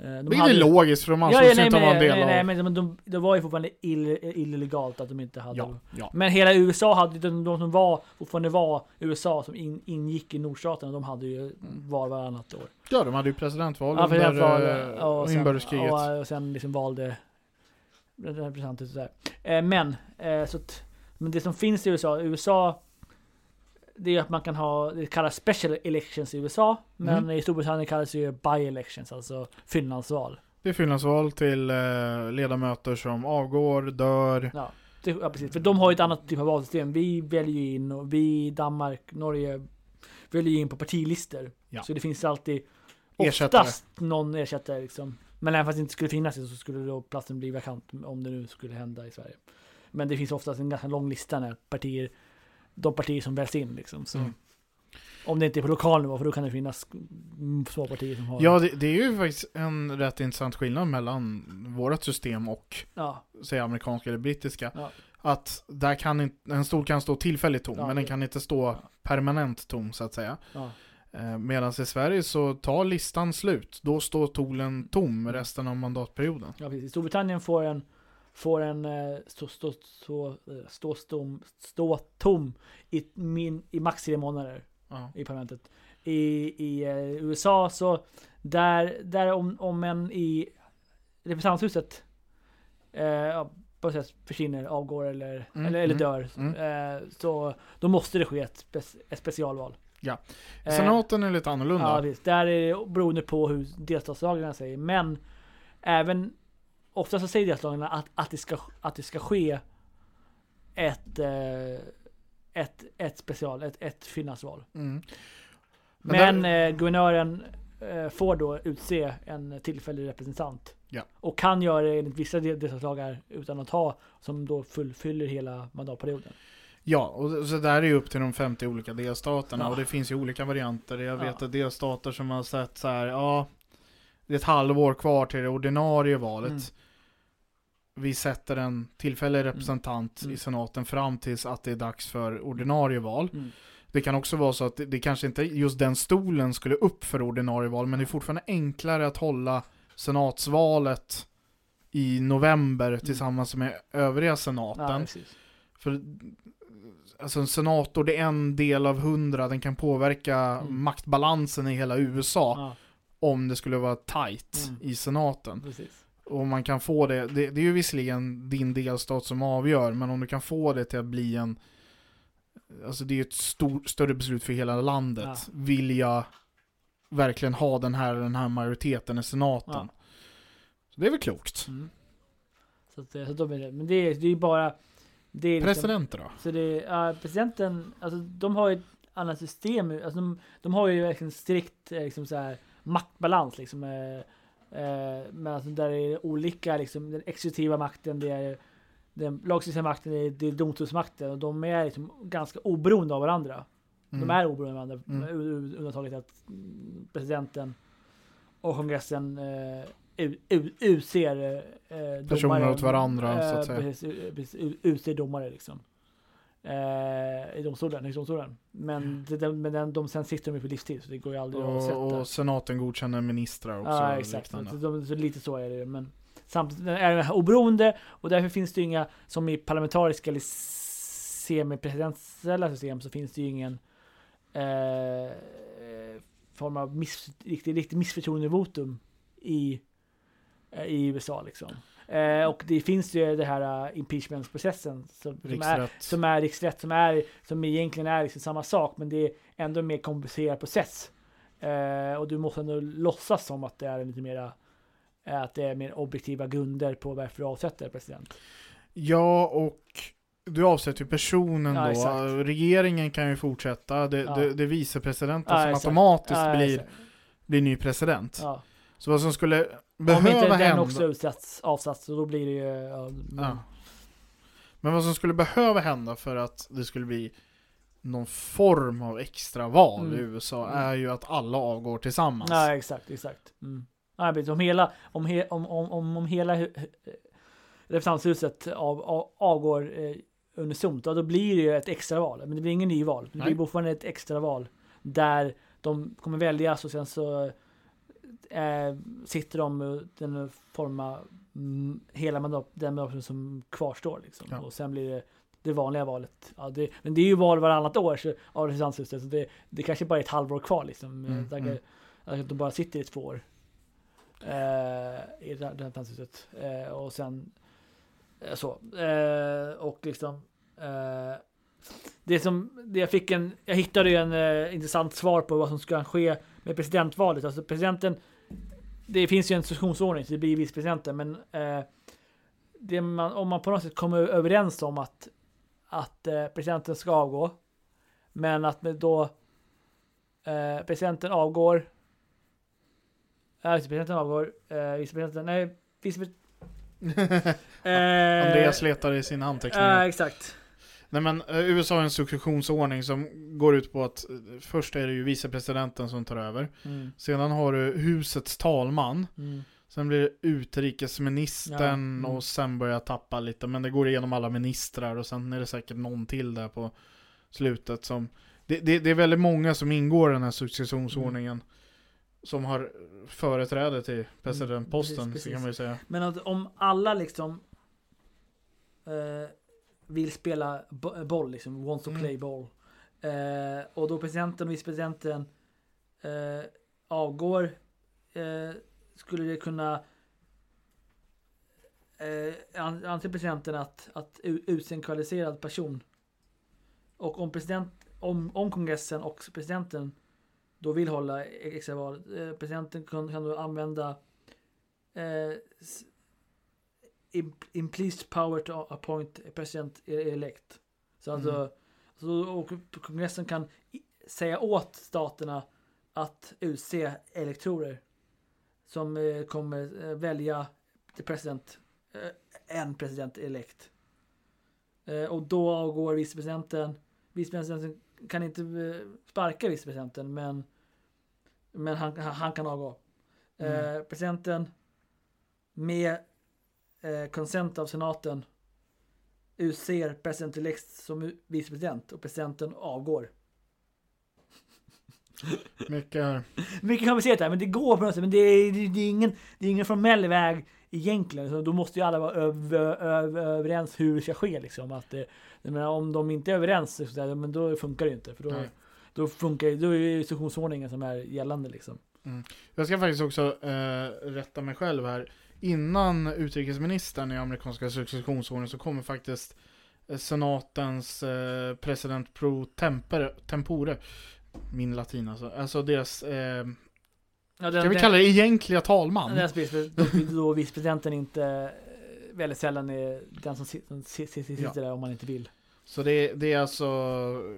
De Vilket är logiskt för de ja, ansågs ja, ju nej, inte vara en del nej, nej, av... men de, de, det var ju fortfarande ill, illegalt att de inte hade... Ja, ja. Men hela USA hade, de, de som var, fortfarande var USA som in, ingick i nordstaterna, de hade ju val varannat år. ja, de hade ju presidentval Ja, under det eh, och inbördeskriget. och, och sen liksom valde representanter och sådär. Eh, men, så att, men det som finns i USA, USA det är att man kan ha, det kallas special elections i USA, men Mm. i Storbritannien kallas det ju by-elections, alltså fyllnadsval. Det är fyllnadsval till eh, ledamöter som avgår, dör. Ja, det, ja, precis. För de har ju ett annat typ av valsystem. Vi väljer ju in, och vi i Danmark, Norge väljer ju in på partilistor. Ja. Så det finns alltid Ersättare. oftast någon ersättare liksom. Men även fast det inte skulle finnas det så skulle då platsen bli vakant om det nu skulle hända i Sverige. Men det finns oftast en ganska lång lista när partier, de partier som väljs in liksom. Så. Mm. Om det inte är på lokal nivå, för då kan det finnas mm, små partier som har... Ja, det, det är ju faktiskt en rätt intressant skillnad mellan vårt system och, ja, säg amerikanska eller brittiska. Ja. Att där kan inte, en stol kan stå tillfälligt tom, Ja, men den kan inte stå permanent tom så att säga. Eh, Medan i Sverige så tar listan slut, då står tolen tom resten av mandatperioden. Ja, precis. Storbritannien får en, får en eh, stå, stå, stå, eh, stå, stå, stå tom i, min, i max tre månader Ja. i parlamentet. I, i eh, USA så, där, där om, om en i representanthuset eh, på något sätt försvinner, avgår eller, Mm, eller, eller mm, dör, mm. eh, så då måste det ske ett, spe, ett specialval. Ja. Eh, Senaten är lite annorlunda. Ja, visst. Där är det beroende på hur delstatslagarna säger. Men även ofta så säger delstatslagarna att, att, det ska, att det ska ske ett, eh, ett, ett special, ett, ett fyllnadsval. Mm. Men, där- eh, guvernören eh, får då utse en tillfällig representant. Ja. Och kan göra det enligt vissa del- delstatslagar utan att ha, som då fullfyller hela mandatperioden. Ja, och så där är ju upp till de 50 olika delstaterna Ja. och det finns ju olika varianter. Jag vet Ja. att delstater som har sett så här, ja, det är ett halvår kvar till det ordinarie valet. Mm. Vi sätter en tillfällig representant Mm. i senaten fram tills att det är dags för ordinarie val. Mm. Det kan också vara så att det, det kanske inte just den stolen skulle upp för ordinarie val, men det är fortfarande enklare att hålla senatsvalet i november tillsammans med övriga Ja, senaten. precis. För alltså en senator, det är en del av hundra, den kan påverka Mm. maktbalansen i hela USA Ja, om det skulle vara tight Mm. i senaten. precis. Och man kan få det, det, det är ju visserligen din delstat som avgör, men om du kan få det till att bli en Alltså det är ju ett stor, större beslut för hela landet. Ja. Vill jag verkligen ha den här, den här majoriteten i senaten? Ja. Så det är väl klokt. Mm. Så, att, eh, så de är det. Men det är det är ju bara... Det är liksom- Presidenter då? Så det, ja, presidenten, alltså de har ju ett annat system. Alltså de, de har ju verkligen strikt eh, liksom så här, maktbalans liksom. Eh, eh, men alltså där är det olika liksom, den exekutiva makten, det är den lagstiftande makten, det är, domstolsmakten och de är liksom ganska oberoende av varandra. Mm. De är oberoende av varandra. Mm. Undantaget att presidenten och kongressen eh, utser eh, Personer domare. åt varandra, så att Eh, säga. Precis, utser domare liksom. Eh, I domstolen, domstolen. Men, det, den- men den, de sen sitter de ju på livstid så det går ju aldrig att sätta. Och, och senaten godkner ministrar också. Ja och exakt, så, de, så lite så är det. Men samtidigt är den oberoende och därför finns det ju inga, som i parlamentariska eller semipresidentiella system så finns det ju ingen eh, form av miss, riktigt, riktigt missförtroendevotum i, eh, i USA liksom. Eh, och det finns ju det här uh, impeachment-processen som, som, är, som är riksrätt, som, är, som egentligen är liksom samma sak, men det är ändå en mer komplicerad process. Eh, och du måste ändå låtsas som att det är lite mera att det är mer objektiva grunder på varför du avsätter president. Ja, och du avsätter ju personen Ja, då. exakt. Regeringen kan ju fortsätta. Det, Ja. det, det är vicepresidenten Ja, som exakt. automatiskt blir, exakt. blir ny president. Ja. Så vad som skulle Om behöva inte den hända... också utsatts, avsatts, så då blir det ju... Ja, men- Ja. Men vad som skulle behöva hända för att det skulle bli någon form av extraval Mm. i USA Mm. är ju att alla avgår tillsammans. Ja, exakt, exakt. Mm. Ja, om hela, om, he, om, om, om, om hela hu- hu- representanthuset av, av, avgår eh, unisont, då blir det ju ett extraval. Men det blir ingen nyval. Det Nej. blir fortfarande ett extraval där de kommer väljas och sen så eh, sitter de och den formar mm, hela mandat, den mandatperioden som kvarstår. Liksom. Ja. Och sen blir det det vanliga valet. Ja, det, men det är ju val varannat år så, av representanthuset. Så det, det kanske bara är ett halvår kvar liksom. Mm, Där- mm. att de bara sitter i två år. Eh, I representanthuset. Eh, och sen eh, så. Eh, och liksom. Eh, det som, det jag fick en, jag hittade ju en eh, intressant svar på vad som ska ske med presidentvalet. Alltså presidenten, det finns ju en successionsordning så det blir vicepresidenten. Men eh, man, om man på något sätt kommer överens om att, att eh, presidenten ska avgå. Men att då eh, presidenten avgår. Ja, vicepresidenten avgår. Eh, vicepresidenten, nej, vicepresidenten. Eh, Andreas letar i sina anteckningar. Exakt. Nej men eh, USA har en successionsordning som går ut på att eh, först är det ju vicepresidenten som tar över. Mm, Sedan har du husets talman. mm, Sen blir det utrikesministern Ja, mm. och sen börjar jag tappa lite. Men det går igenom alla ministrar och sen är det säkert någon till där på slutet som... Det, det, det är väldigt många som ingår i den här successionsordningen. Mm. Som har företräde till presidentposten, Mm, precis, så kan man ju säga. Men att om alla liksom eh, vill spela bo- boll, liksom, wants to Mm. play boll. Eh, och då presidenten och vicepresidenten eh, avgår, eh, skulle det kunna eh, an- anser presidenten att, att utse en kvalificerad person. Och om, president, om, om kongressen och presidenten då vill hålla extraval, eh, presidenten kan, kan då använda eh, implicit power to appoint a president e- elect. Så alltså, Mm. så, och kongressen kan säga åt staterna att utse elektorer som eh, kommer eh, välja the president, eh, en president elect. Eh, och då avgår vicepresidenten. Vicepresidenten kan inte eh, sparka vicepresidenten men, men han, han, kan avgå. Mm. Eh, presidenten med konsent av senaten utser president elect som vicepresident och presidenten avgår. Mycket här. Mycket komplicerat här, men det går på något sätt. Men det är, det, det är, ingen, det är ingen formell väg egentligen. Så då måste ju alla vara öv, öv, överens hur det ska ske. Liksom. Att det, menar, om de inte är överens, så men då funkar det ju inte. För då, Nej. då, funkar, då är det instruktionsordningen som är gällande. Liksom. Jag ska faktiskt också eh, rätta mig själv här. Innan utrikesministern i amerikanska successionsordningen så kommer faktiskt eh, senatens eh, president pro tempore, tempore. Min latin alltså. Alltså deras, eh, Ja, ska vi kalla det egentliga talman? Den vicepresidenten, då, vicepresidenten inte eh, väldigt sällan är den som sit- som sit- sit- sitter Ja. där om man inte vill. Så det, det är alltså,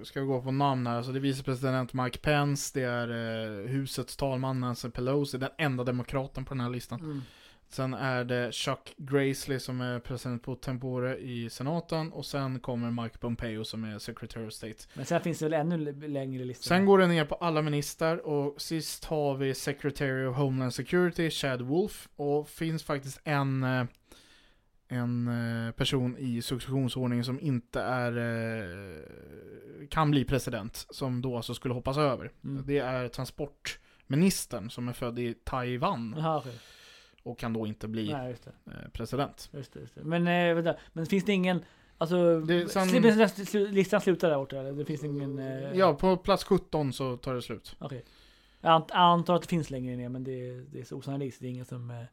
ska vi gå på namn här, alltså det är vicepresident Mike Pence, det är eh, husets talman Nancy Pelosi, den enda demokraten på den här listan. Mm. Sen är det Chuck Grassley som är president på tempore i senaten och sen kommer Mike Pompeo som är secretary of state. Men sen finns det väl ännu längre listor. Sen går det ner på alla ministrar och sist har vi secretary of homeland security, Chad Wolf och finns faktiskt en eh, en eh, person i successionsordningen som inte är eh, kan bli president som då alltså skulle hoppas över. Mm. Det är transportministern som är född i Taiwan Jaha, okej. Och kan då inte bli Nej, just eh, president. Just det, just det. Men, eh, vänta. Men finns det ingen... Alltså, Det- sen- listan slutar där borta eller? Det finns ingen... Eh, Ja, på plats 17 så tar det slut. Okej. Ant- jag antar att det finns längre ner men det, är- det är så osannolikt. Det är ingen som eh,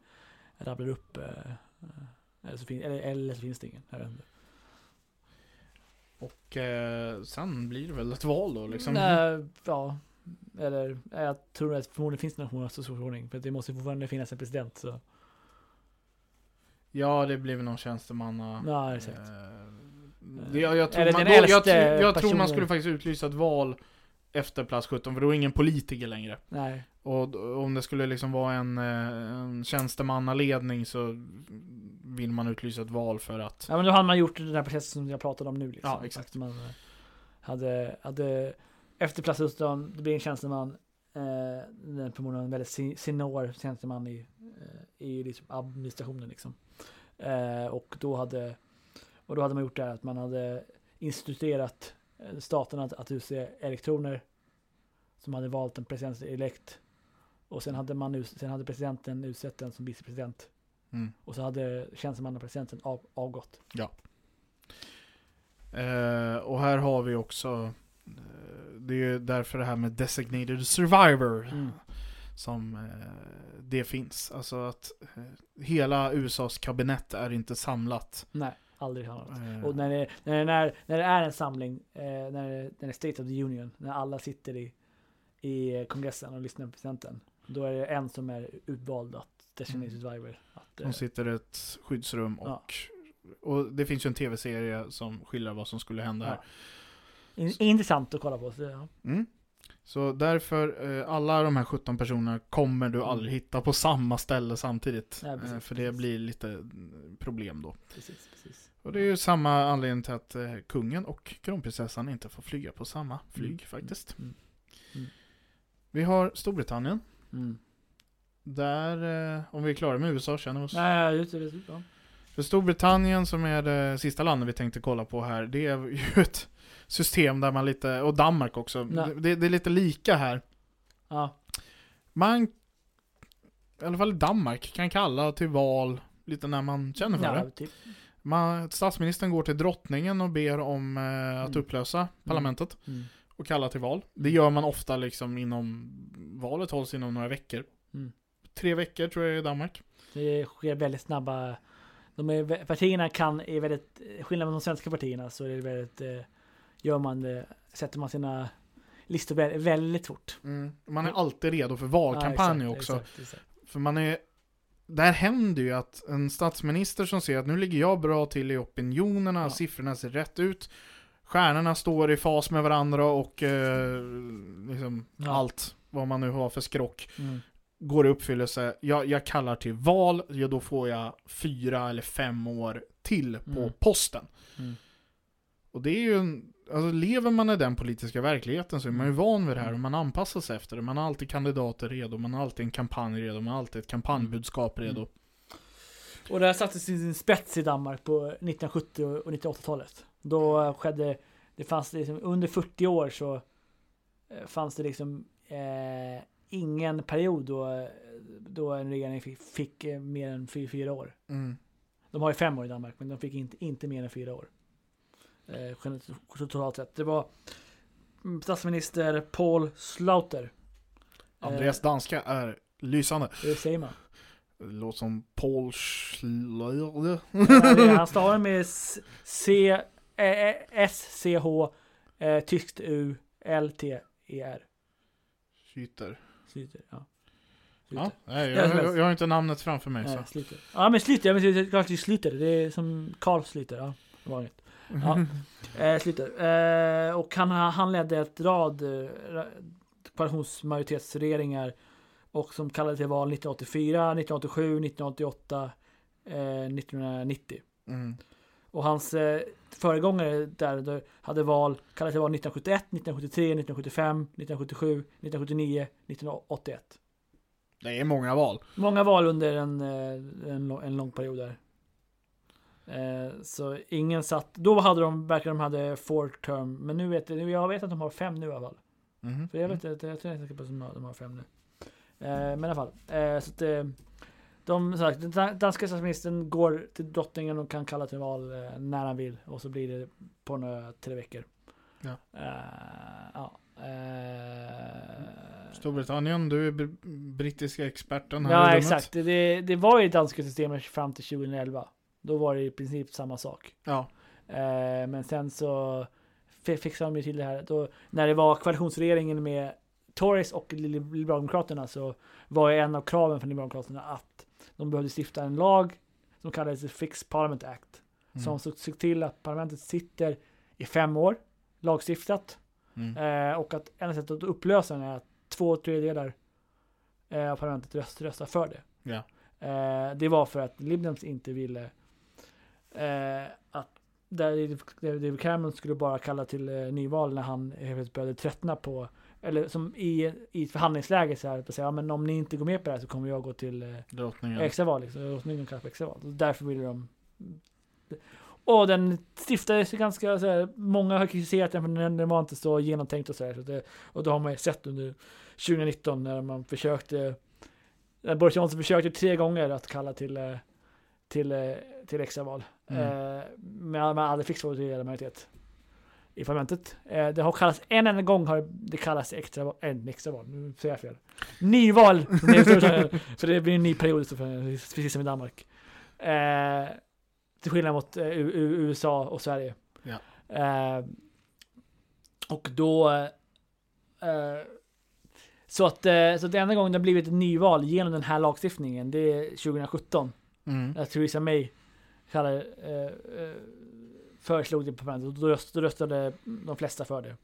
rabblar upp. Eh, eh, eller, så fin- eller, eller så finns det ingen. Jag. Och eh, sen blir det väl ett val då liksom. Nej, ja. Eller eh, jag tror att förmodligen finns det någon successionsordning. För det måste fortfarande finnas en president. Så. Ja, det blir väl någon tjänstemanna... Ja, det är säkert. eh, det, jag, jag tror, man, då, jag, jag tror man skulle faktiskt utlysa ett val efter plats 17, för då är ingen politiker längre. Nej. Och om det skulle liksom vara en, eh, en tjänstemannaledning så vill man utlysa ett val för att... Ja men då hade man gjort den här processen som jag pratade om nu. Liksom. Ja, exakt. Att Man, hade, hade efter plasthusen, det blir en tjänsteman, eh, den förmodligen en väldigt se- senior tjänsteman i, eh, i liksom administrationen liksom. Eh, och då hade, och då hade man gjort det här att man hade instituerat eh, staterna att, att utse elektroner som hade valt en president-elekt. Och sen hade, man, sen hade presidenten utsett den som vicepresident. Mm. Och så hade tjänstemannapresidenten av, avgått. Eh, och här har vi också, det är ju därför det här med designated survivor Mm. som eh, det finns. Alltså att eh, hela USAs kabinett är inte samlat. Nej, aldrig något. Eh, Och när det, när, det, när, när det är en samling, eh, när, det, när det är State of the Union, när alla sitter i, i kongressen och lyssnar på presidenten, då är det en som är utvald att Designated Mm. Survivor. Att, eh, de sitter i ett skyddsrum och, Ja. och det finns ju en tv-serie som skildrar vad som skulle hända här. ja. In, intressant att kolla på. Så, ja. Mm. Så därför, eh, alla de här 17 personerna kommer du aldrig hitta på samma ställe samtidigt. Nej, precis, eh, för det precis. blir lite mm, problem då. Precis, precis. Och det är ju samma anledning till att eh, kungen och kronprinsessan inte får flyga på samma flyg Mm. faktiskt. Mm. Vi har Storbritannien. Mm. Där, eh, om vi är klara med USA, känner vi oss. Nej, just det. just det, Ja. För Storbritannien som är det sista landet vi tänkte kolla på här, det är ju ett system där man lite, och Danmark också, det, det är lite lika här. Ja. Man, i alla fall i Danmark, kan kalla till val lite när man känner för ja, det. typ. Man, statsministern går till drottningen och ber om eh, att Mm. upplösa parlamentet Mm. och kalla till val. Det gör man ofta liksom inom, valet hålls inom några veckor. Mm. Tre veckor tror jag i Danmark. Det sker väldigt snabba... De är, partierna kan, är väldigt... Skillnad med de svenska partierna så är det väldigt... Eh, gör man det, sätter man sina listor vä- väldigt fort. Man är alltid redo för valkampanj Ja, också. exakt, Exakt, exakt. För man är där händer ju att en statsminister som ser att nu ligger jag bra till i opinionerna, Ja. siffrorna ser rätt ut, stjärnorna står i fas med varandra och eh, liksom Ja. allt vad man nu har för skrock Mm. går i uppfyllelse. Jag, jag kallar till val, ja, då får jag fyra eller fem år till på Mm. posten. Mm. Och det är ju en, alltså lever man i den politiska verkligheten så är man ju van vid det här och man anpassar sig efter det. Man har alltid kandidater redo, man har alltid en kampanj redo, man har alltid ett kampanjbudskap Mm. redo. Och det här sattes i sin spets i Danmark på 1970 och 1980-talet. Då skedde, det fanns liksom, under 40 år så eh, fanns det liksom eh, ingen period då, då en regering fick, fick eh, mer än 4 år. Mm. De har ju fem år i Danmark, men de fick inte, inte mer än fyra år. Eh, totalt sett. Det var statsminister Paul Slaughter. Andreas danska är lysande. Det säger man. Låter som Paul Schlöder. Ja, Han stavar med C, eh, S, C, H, eh, tyskt U, L, T, E, R. Skyter. Sluter, ja. Ja, nej, jag, jag, jag har inte namnet framför mig. Nej, Så. Ja men Sluter, ja, men det är klart det är som Carl Sluter. Ja, vanligt. Ja. Eh, Sluter. Eh, och han, han ledde ett rad eh, koalitionsmajoritetsregeringar och som kallade till val 1984, 1987, 1988, eh, 1990. Mm. Och hans eh, föregångare där hade val, kallade till val 1971, 1973, 1975, 1977, 1979, 1981. Det är många val. Många val under en, eh, en, en lång period där. Eh, Så ingen satt, då hade de, verkar de hade four term, men nu vet jag, jag vet att de har fem nu i alla fall. Mhm. För jag vet inte, jag tror inte på att de har, fem nu. Eh, Men i alla fall, eh, så att de, den dan- danska statsministern går till drottningen och kan kalla till val när han vill och så blir det på några tre veckor. Ja. Ja. Storbritannien, du är br- brittiska experten här Ja exakt, det, det var ju danska systemet fram till 2011. Då var det i princip samma sak. Ja. Eh, men sen så fi- fixade de ju till det här. Då, när det var koalitionsregeringen med Tories och Li- Liberaldemokraterna så var ju en av kraven från Liberaldemokraterna att de behövde stifta en lag som kallades The Fixed Parliament Act. Mm. Som såg till att parlamentet sitter i fem år, lagstiftat. Mm. Eh, och att enda sättet att upplösa den är att två tredjedelar eh, av parlamentet röst, röstar för det. Ja. Eh, det var för att Liberals inte ville eh, att David- Cameron skulle bara kalla till eh, nyval när han helt började tröttna på, eller som i, i ett förhandlingsläge så här, att säga, ja, men om ni inte går med på det här så kommer jag gå till eh, Drottningen. extraval. Liksom. Drottningen kallar för extraval. Därför ville de... Och den stiftades ganska så här, många har kritiserat den för den, den var inte så genomtänkt och så här. Så det, och då har man ju sett under 2019 när man försökte, när Boris Johnson försökte tre gånger att kalla till, eh, till, eh, till extraval. Mm. Eh, men man aldrig rejäl majoritet i parlamentet. Eh, det har kallats en enda gång har det kallats extra, en extraval, nu säger jag fel. Nyval! för det blir en ny period, precis som i Danmark. Eh, till skillnad mot eh, USA och Sverige. Ja. Eh, och då... Eh, så att, eh, så att det enda gången det har blivit ett nyval genom den här lagstiftningen, det är 2017. Mm. När Theresa May kallade, eh, eh, föreslog det på parlamentet. Och Då, röst, då röstade de flesta för det.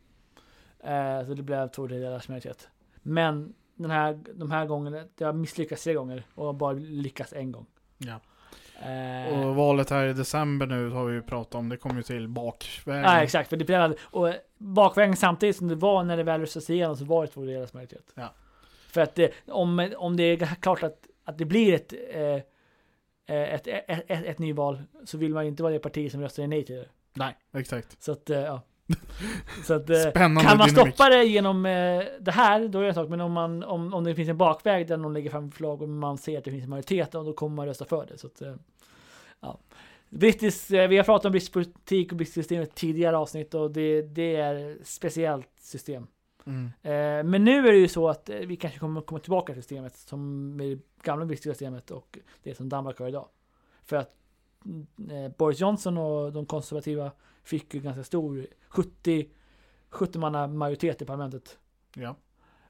Eh, så det blev två tredjedelars majoritet. Men den här, de här gångerna, det har misslyckats tre gånger och bara lyckats en gång. Ja. Eh, Och valet här i december nu har vi ju pratat om, det kom ju till bakvägen. Ja, exakt. För det blev, och bakvägen samtidigt som det var när det väl röstades igenom så var det två tredjedels majoritet. Ja. För att det, om, om det är klart att, att det blir ett, eh, ett, ett, ett, ett nyval så vill man ju inte vara det parti som röstar nej till det. Nej, exakt. Så att, eh, ja. Så att, eh, Spännande kan man dynamik. stoppa det genom eh, det här, då är det en sak. Men om, man, om, om det finns en bakväg där någon lägger fram förslag och man ser att det finns en majoritet, då kommer man rösta för det. Så att, eh, ja. Brittisk, eh, vi har pratat om brittisk politik och brittiskt system i tidigare avsnitt och det, det är ett speciellt system. Mm. Eh, men nu är det ju så att eh, vi kanske kommer komma tillbaka till systemet som med det gamla brittiska systemet och det som Danmark har idag. För att mm, eh, Boris Johnson och de konservativa fick ju ganska stor 70 70 manna majoritet i parlamentet Ja.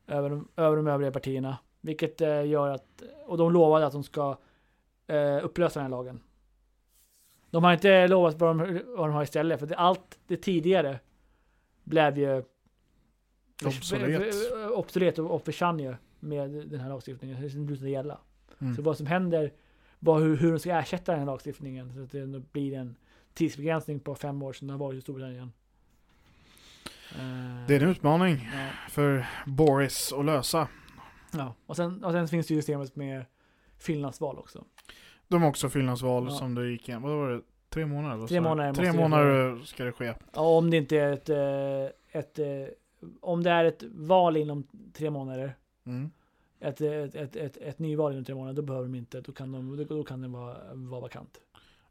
över de, över de övriga partierna. Vilket gör att, och de lovade att de ska upplösa den här lagen. De har inte lovat vad de, vad de har istället, för det, allt det tidigare blev ju Obsolet. obsolet och, och försvann ju med den här lagstiftningen. Det slutade gälla. Mm. Så vad som händer, vad, hur, hur de ska ersätta den här lagstiftningen så att det blir en tidsbegränsning på fem år som det har varit i Storbritannien. Eh, Det är en utmaning ja. för Boris att lösa. Ja, och sen, och sen finns det ju systemet med Finlandsval också. De har också fyllnadsval Ja. som det gick igen. Vad var det? Tre månader? Tre du? månader Tre månader ska det ske. Ja, om det inte är ett, eh, ett, eh, om det är ett val inom tre månader, Mm. ett, ett, ett, ett, ett nyval inom tre månader, då behöver de inte, då kan, de, då, kan det vara, vara vakant.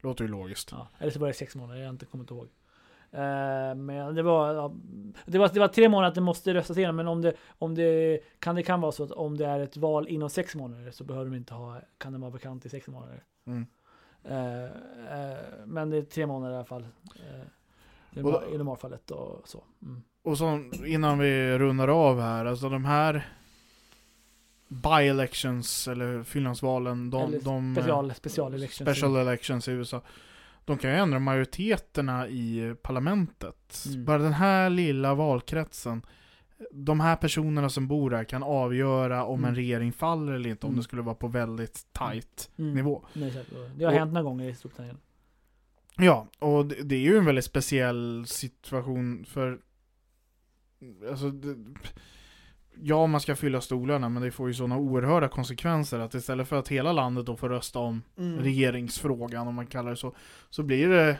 Låter ju logiskt. Ja, eller så var det sex månader, jag har inte kommit ihåg. Eh, men det var, ja, det var, det var tre månader att det måste röstas igenom, men om det, om det kan, det kan vara så att om det är ett val inom sex månader så behöver de inte ha, kan det vara vakant i sex månader. Mm. Eh, eh, men det är tre månader i alla fall. I normalfallet och så. Mm. Och så innan vi rundar av här, alltså de här by-elections eller fyllnadsvalen, de, Eller de Special, special elections. special elections i USA, de kan ju ändra majoriteterna i parlamentet. Mm. Bara den här lilla valkretsen, de här personerna som bor där kan avgöra om Mm. en regering faller eller inte, om Mm. det skulle vara på väldigt tight Mm. nivå. Det har Och- hänt några gånger i Storbritannien. Ja, och det, det är ju en väldigt speciell situation för Alltså det, Ja, man ska fylla stolarna men det får ju sådana oerhörda konsekvenser att istället för att hela landet då får rösta om Mm. regeringsfrågan om man kallar det så Så blir det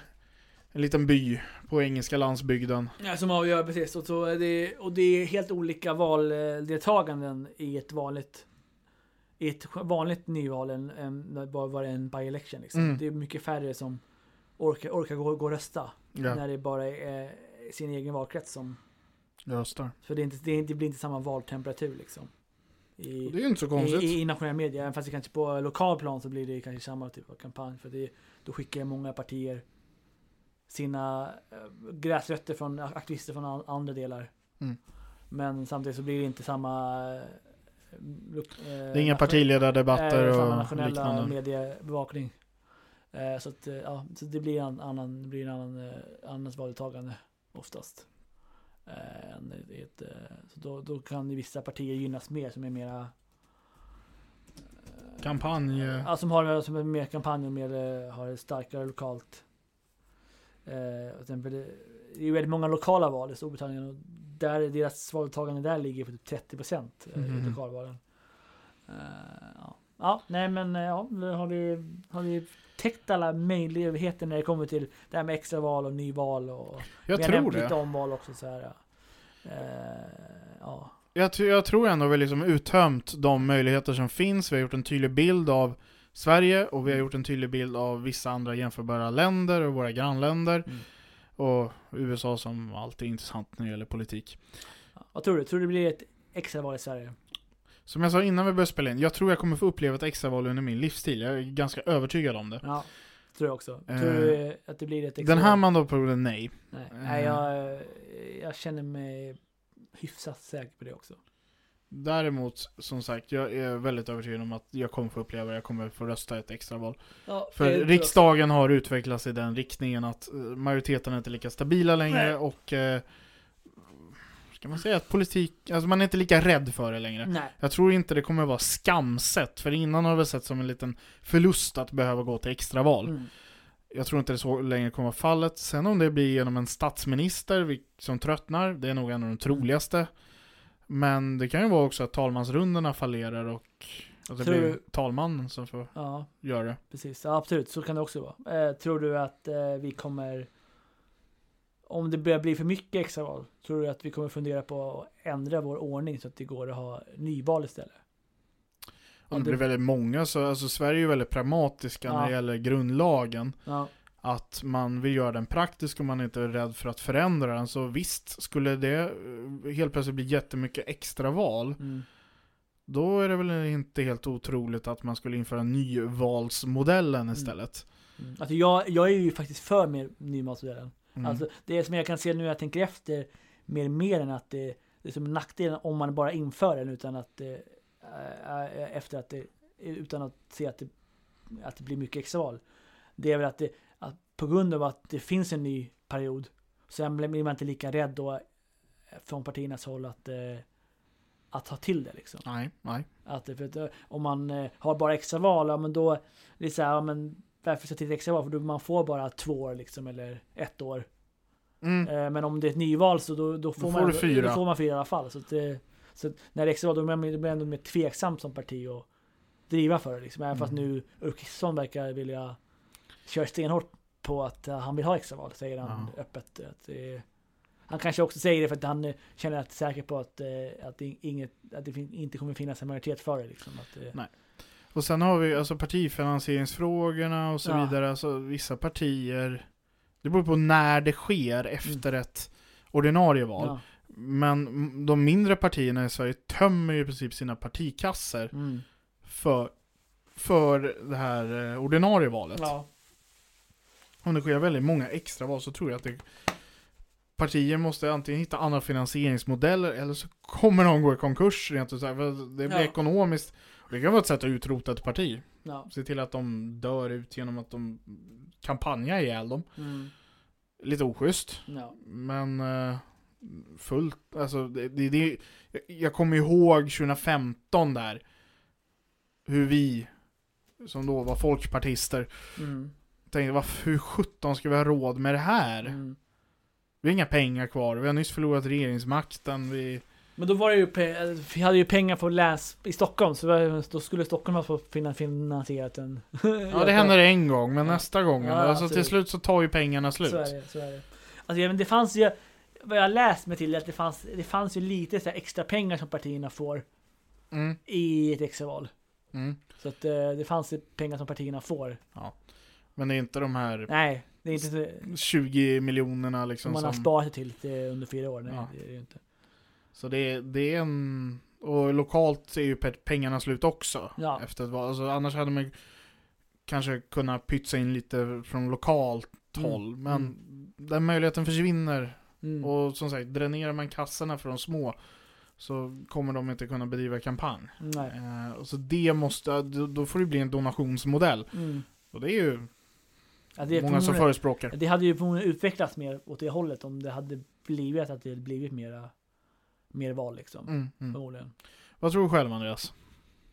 en liten by på engelska landsbygden Ja, som avgör precis. Och, så är det, och det är helt olika valdeltaganden i ett vanligt i ett vanligt nyval än, än bara var en by-election. Liksom. Mm. Det är mycket färre som orkar, orkar gå, gå och rösta. Ja, När det bara är sin egen valkrets som... röstar För det, är inte, det, är inte, det blir inte samma valtemperatur liksom. I, Och Det är inte så konstigt I, i nationella medier, även fast det kanske på lokal plan så blir det kanske samma typ av kampanj. För det, då skickar många partier sina äh, gräsrötter från aktivister från an- andra delar. Mm. Men samtidigt så blir det inte samma... lok- äh, Det är inga partiledardebatter äh, samma och nationella liknande mediebevakning. Så att, ja, så det blir en annan, det blir en annan, annat valdeltagande oftast. I ett, äh, så då, då kan vissa partier gynnas mer som är mera äh, Kampanj eh, Ja, som har som är mer kampanj och mer, eh, har starkare lokalt Eh, exempel, det är ju väldigt många lokala val i Storbritannien och där, deras valdeltagande där ligger på typ 30 procent i Mhm. lokalvalen. Eh, ja. Ja, nej men eh, ja, nu har vi, har vi täckt alla möjligheter när det kommer till det här med extraval och nyval och Jag vi har tror nämnt lite det. omval också så här. Eh, ja. Jag, jag tror ändå vi liksom uttömt de möjligheter som finns. Vi har gjort en tydlig bild av Sverige och vi har gjort en tydlig bild av vissa andra jämförbara länder och våra grannländer. Mm. Och USA som alltid är intressant när det gäller politik. Vad tror du? Tror du det blir ett extraval i Sverige? Som jag sa innan vi började spela in, jag tror jag kommer få uppleva ett extraval under min livstid. Jag är ganska övertygad om det. Ja, tror jag också. Eh, tror du att det blir ett extraval? Den här mandatperioden, nej. Nej, Eh. nej jag, jag känner mig hyfsat säker på det också. Däremot, som sagt, jag är väldigt övertygad om att jag kommer få uppleva det. Jag kommer få rösta ett extraval. Ja, För riksdagen har utvecklats i den riktningen att eh, majoriteten är inte lika stabila längre Nej. och eh, Ska man säga att politik, alltså man är inte lika rädd för det längre. Nej. Jag tror inte det kommer vara skamset, för innan har vi sett som en liten förlust att behöva gå till extraval. Mm. Jag tror inte det så länge kommer vara fallet. Sen om det blir genom en statsminister som tröttnar, det är nog en av de troligaste. Men det kan ju vara också att talmansrundorna fallerar och att det Tror blir du- talmannen som får Ja, göra det. precis. Ja, absolut, så kan det också vara. Eh, tror du att eh, vi kommer... Om det börjar bli för mycket extraval, tror du att vi kommer fundera på att ändra vår ordning så att det går att ha nyval istället? Om Ja, det blir det- väldigt många så, alltså Sverige är väldigt pragmatiska när Ja. det gäller grundlagen. Ja, Att man vill göra den praktisk och man är inte är rädd för att förändra den. Så visst, skulle det eh, helt plötsligt bli jättemycket extra val, mm. då är det väl inte helt otroligt att man skulle införa nyvalsmodellen istället. Mm. Alltså jag, jag är ju faktiskt för mer nyvalsmodellen. Mm. Alltså det som jag kan se nu när jag tänker efter mer mer än att det, det är som en nackdel om man bara inför den utan att äh, efter att det, utan att se att det, att det blir mycket extraval. Det är väl att, det, att på grund av att det finns en ny period så blir man inte lika rädd då eh, från partiernas håll att, eh, att ta till det liksom. Nej, nej. Att, för att, om man har bara extra val, ja men då det är så här, ja, men varför sätta till extra val? För då man får bara två år liksom, eller ett år. Mm. Eh, men om det är ett nyval så då, då, får, Då man, får ändå- fyra. Då får man fyra i alla fall. Så, det- så när det är extra val, då blir man ändå mer tveksam som parti och driva för det. Liksom. Även fast Mm. nu Ulf Kristersson verkar vilja köra stenhårt på att eh, han vill ha extra val, säger han öppet. Att, det, han kanske också säger det för att han eh, känner att säker på att, att, det, inget, att det inte kommer finnas en majoritet för det. Liksom. Att, Nej. Och sen har vi alltså partifinansieringsfrågorna och så Ja. vidare. Alltså vissa partier, det beror på när det sker efter ett ordinarie val. ja. Men mm, de mindre partierna i Sverige tömmer ju i princip sina partikasser Mm. för, för det här eh, ordinarie valet. Ja. Om det sker väldigt många extra val så tror jag att det, partier måste antingen hitta andra finansieringsmodeller eller så kommer de gå i konkurs rent ut Det blir Ja. ekonomiskt. Det kan vara ett sätt att utrota ett parti. Ja. Se till att de dör ut genom att de kampanjar ihjäl dem. Mm. Lite oschysst. Ja. Men eh, fullt, alltså det, det, det, jag- kommer ihåg 2015 där. Hur vi, som då var folkpartister, Mm. tänkte hur sjutton ska vi ha råd med det här? Mm. Vi har inga pengar kvar, vi har nyss förlorat regeringsmakten, vi... Men då var det ju, eh, vi hade ju pengar på läs i Stockholm, så var- då skulle Stockholm ha fått finan- finansierat den. Ja det händer en gång, men Ja. nästa gång, Ja, alltså till slut så tar ju pengarna slut. Så är det, så är det. Alltså, ja, men det fanns ju, vad jag läst mig till, att det fanns, det fanns ju lite så extra pengar som partierna får Mm, i ett extraval. mm. Så att eh, det fanns ju pengar som partierna får. Men det är inte de här Nej, det är inte så, 20 miljonerna som liksom man har som... sparat till det under fyra år. Nej, Ja. det är det ju inte. Så det är, det är en... Och lokalt är ju pe- pengarna slut också. Ja. Efter ett val. Alltså, annars hade man kanske kunnat pytsa in lite från lokalt Mm, håll. Men mm. den möjligheten försvinner. Mm. Och som sagt, dränerar man kassorna för de små så kommer de inte kunna bedriva kampanj. Nej. Eh, så det måste, då, får det bli en donationsmodell. Mm. Och det är ju Ja, det är många som förespråkar. Det hade ju utvecklats mer åt det hållet om det hade blivit att det blivit mera mer val liksom. Mm, mm. Förmodligen. Vad tror du själv Andreas?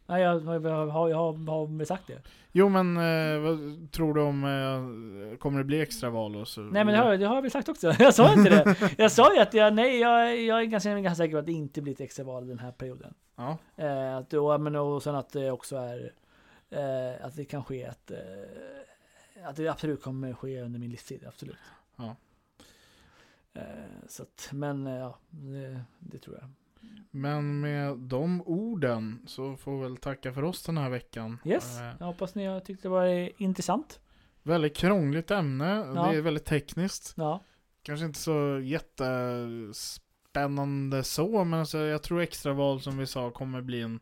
Nej, jag, jag, jag, har, jag har, sagt det. Jo men eh, vad tror du om, eh, kommer det bli extraval och så? Nej men det har, det har jag väl sagt också. Jag sa inte det. Jag sa ju att jag, nej, jag, jag är ganska, ganska säker på att det inte blir ett extraval den här perioden. Ja. Eh, att, och, men, och sen att det också är eh, att det kan ske att, eh, att det absolut kommer ske under min livstid, absolut. Ja. Eh, så att, men eh, ja, det, det tror jag. Men med de orden så får vi väl tacka för oss den här veckan. Yes, Eh, jag hoppas ni har tyckt det var intressant. väldigt krångligt ämne, Ja. det är väldigt tekniskt. Ja, Kanske inte så jättespännande så, men alltså, jag tror extraval som vi sa kommer bli en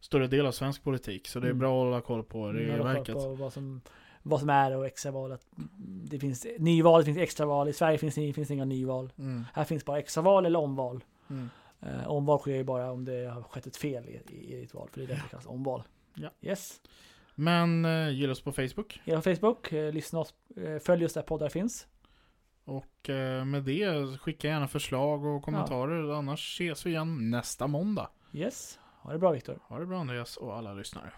större del av svensk politik. Så det är Mm. bra att hålla koll på regelverket. på vad som, som är och extraval. Att Det finns nyval, det finns extraval. I Sverige finns det finns det inga nyval. Mm. Här finns bara extraval eller omval. Mm. Eh, omval sker ju bara om det har skett ett fel i, i, i ett val, för det är därför det kallas omval. Ja. Yes. Men eh, gilla oss på Facebook. Gilla Facebook, eh, lyssna oss, eh, följ oss där poddar finns. Och eh, med det, skicka gärna förslag och kommentarer. Annars ses vi igen nästa måndag. Yes. Ha det bra Viktor. Ha det bra Andreas och alla lyssnare.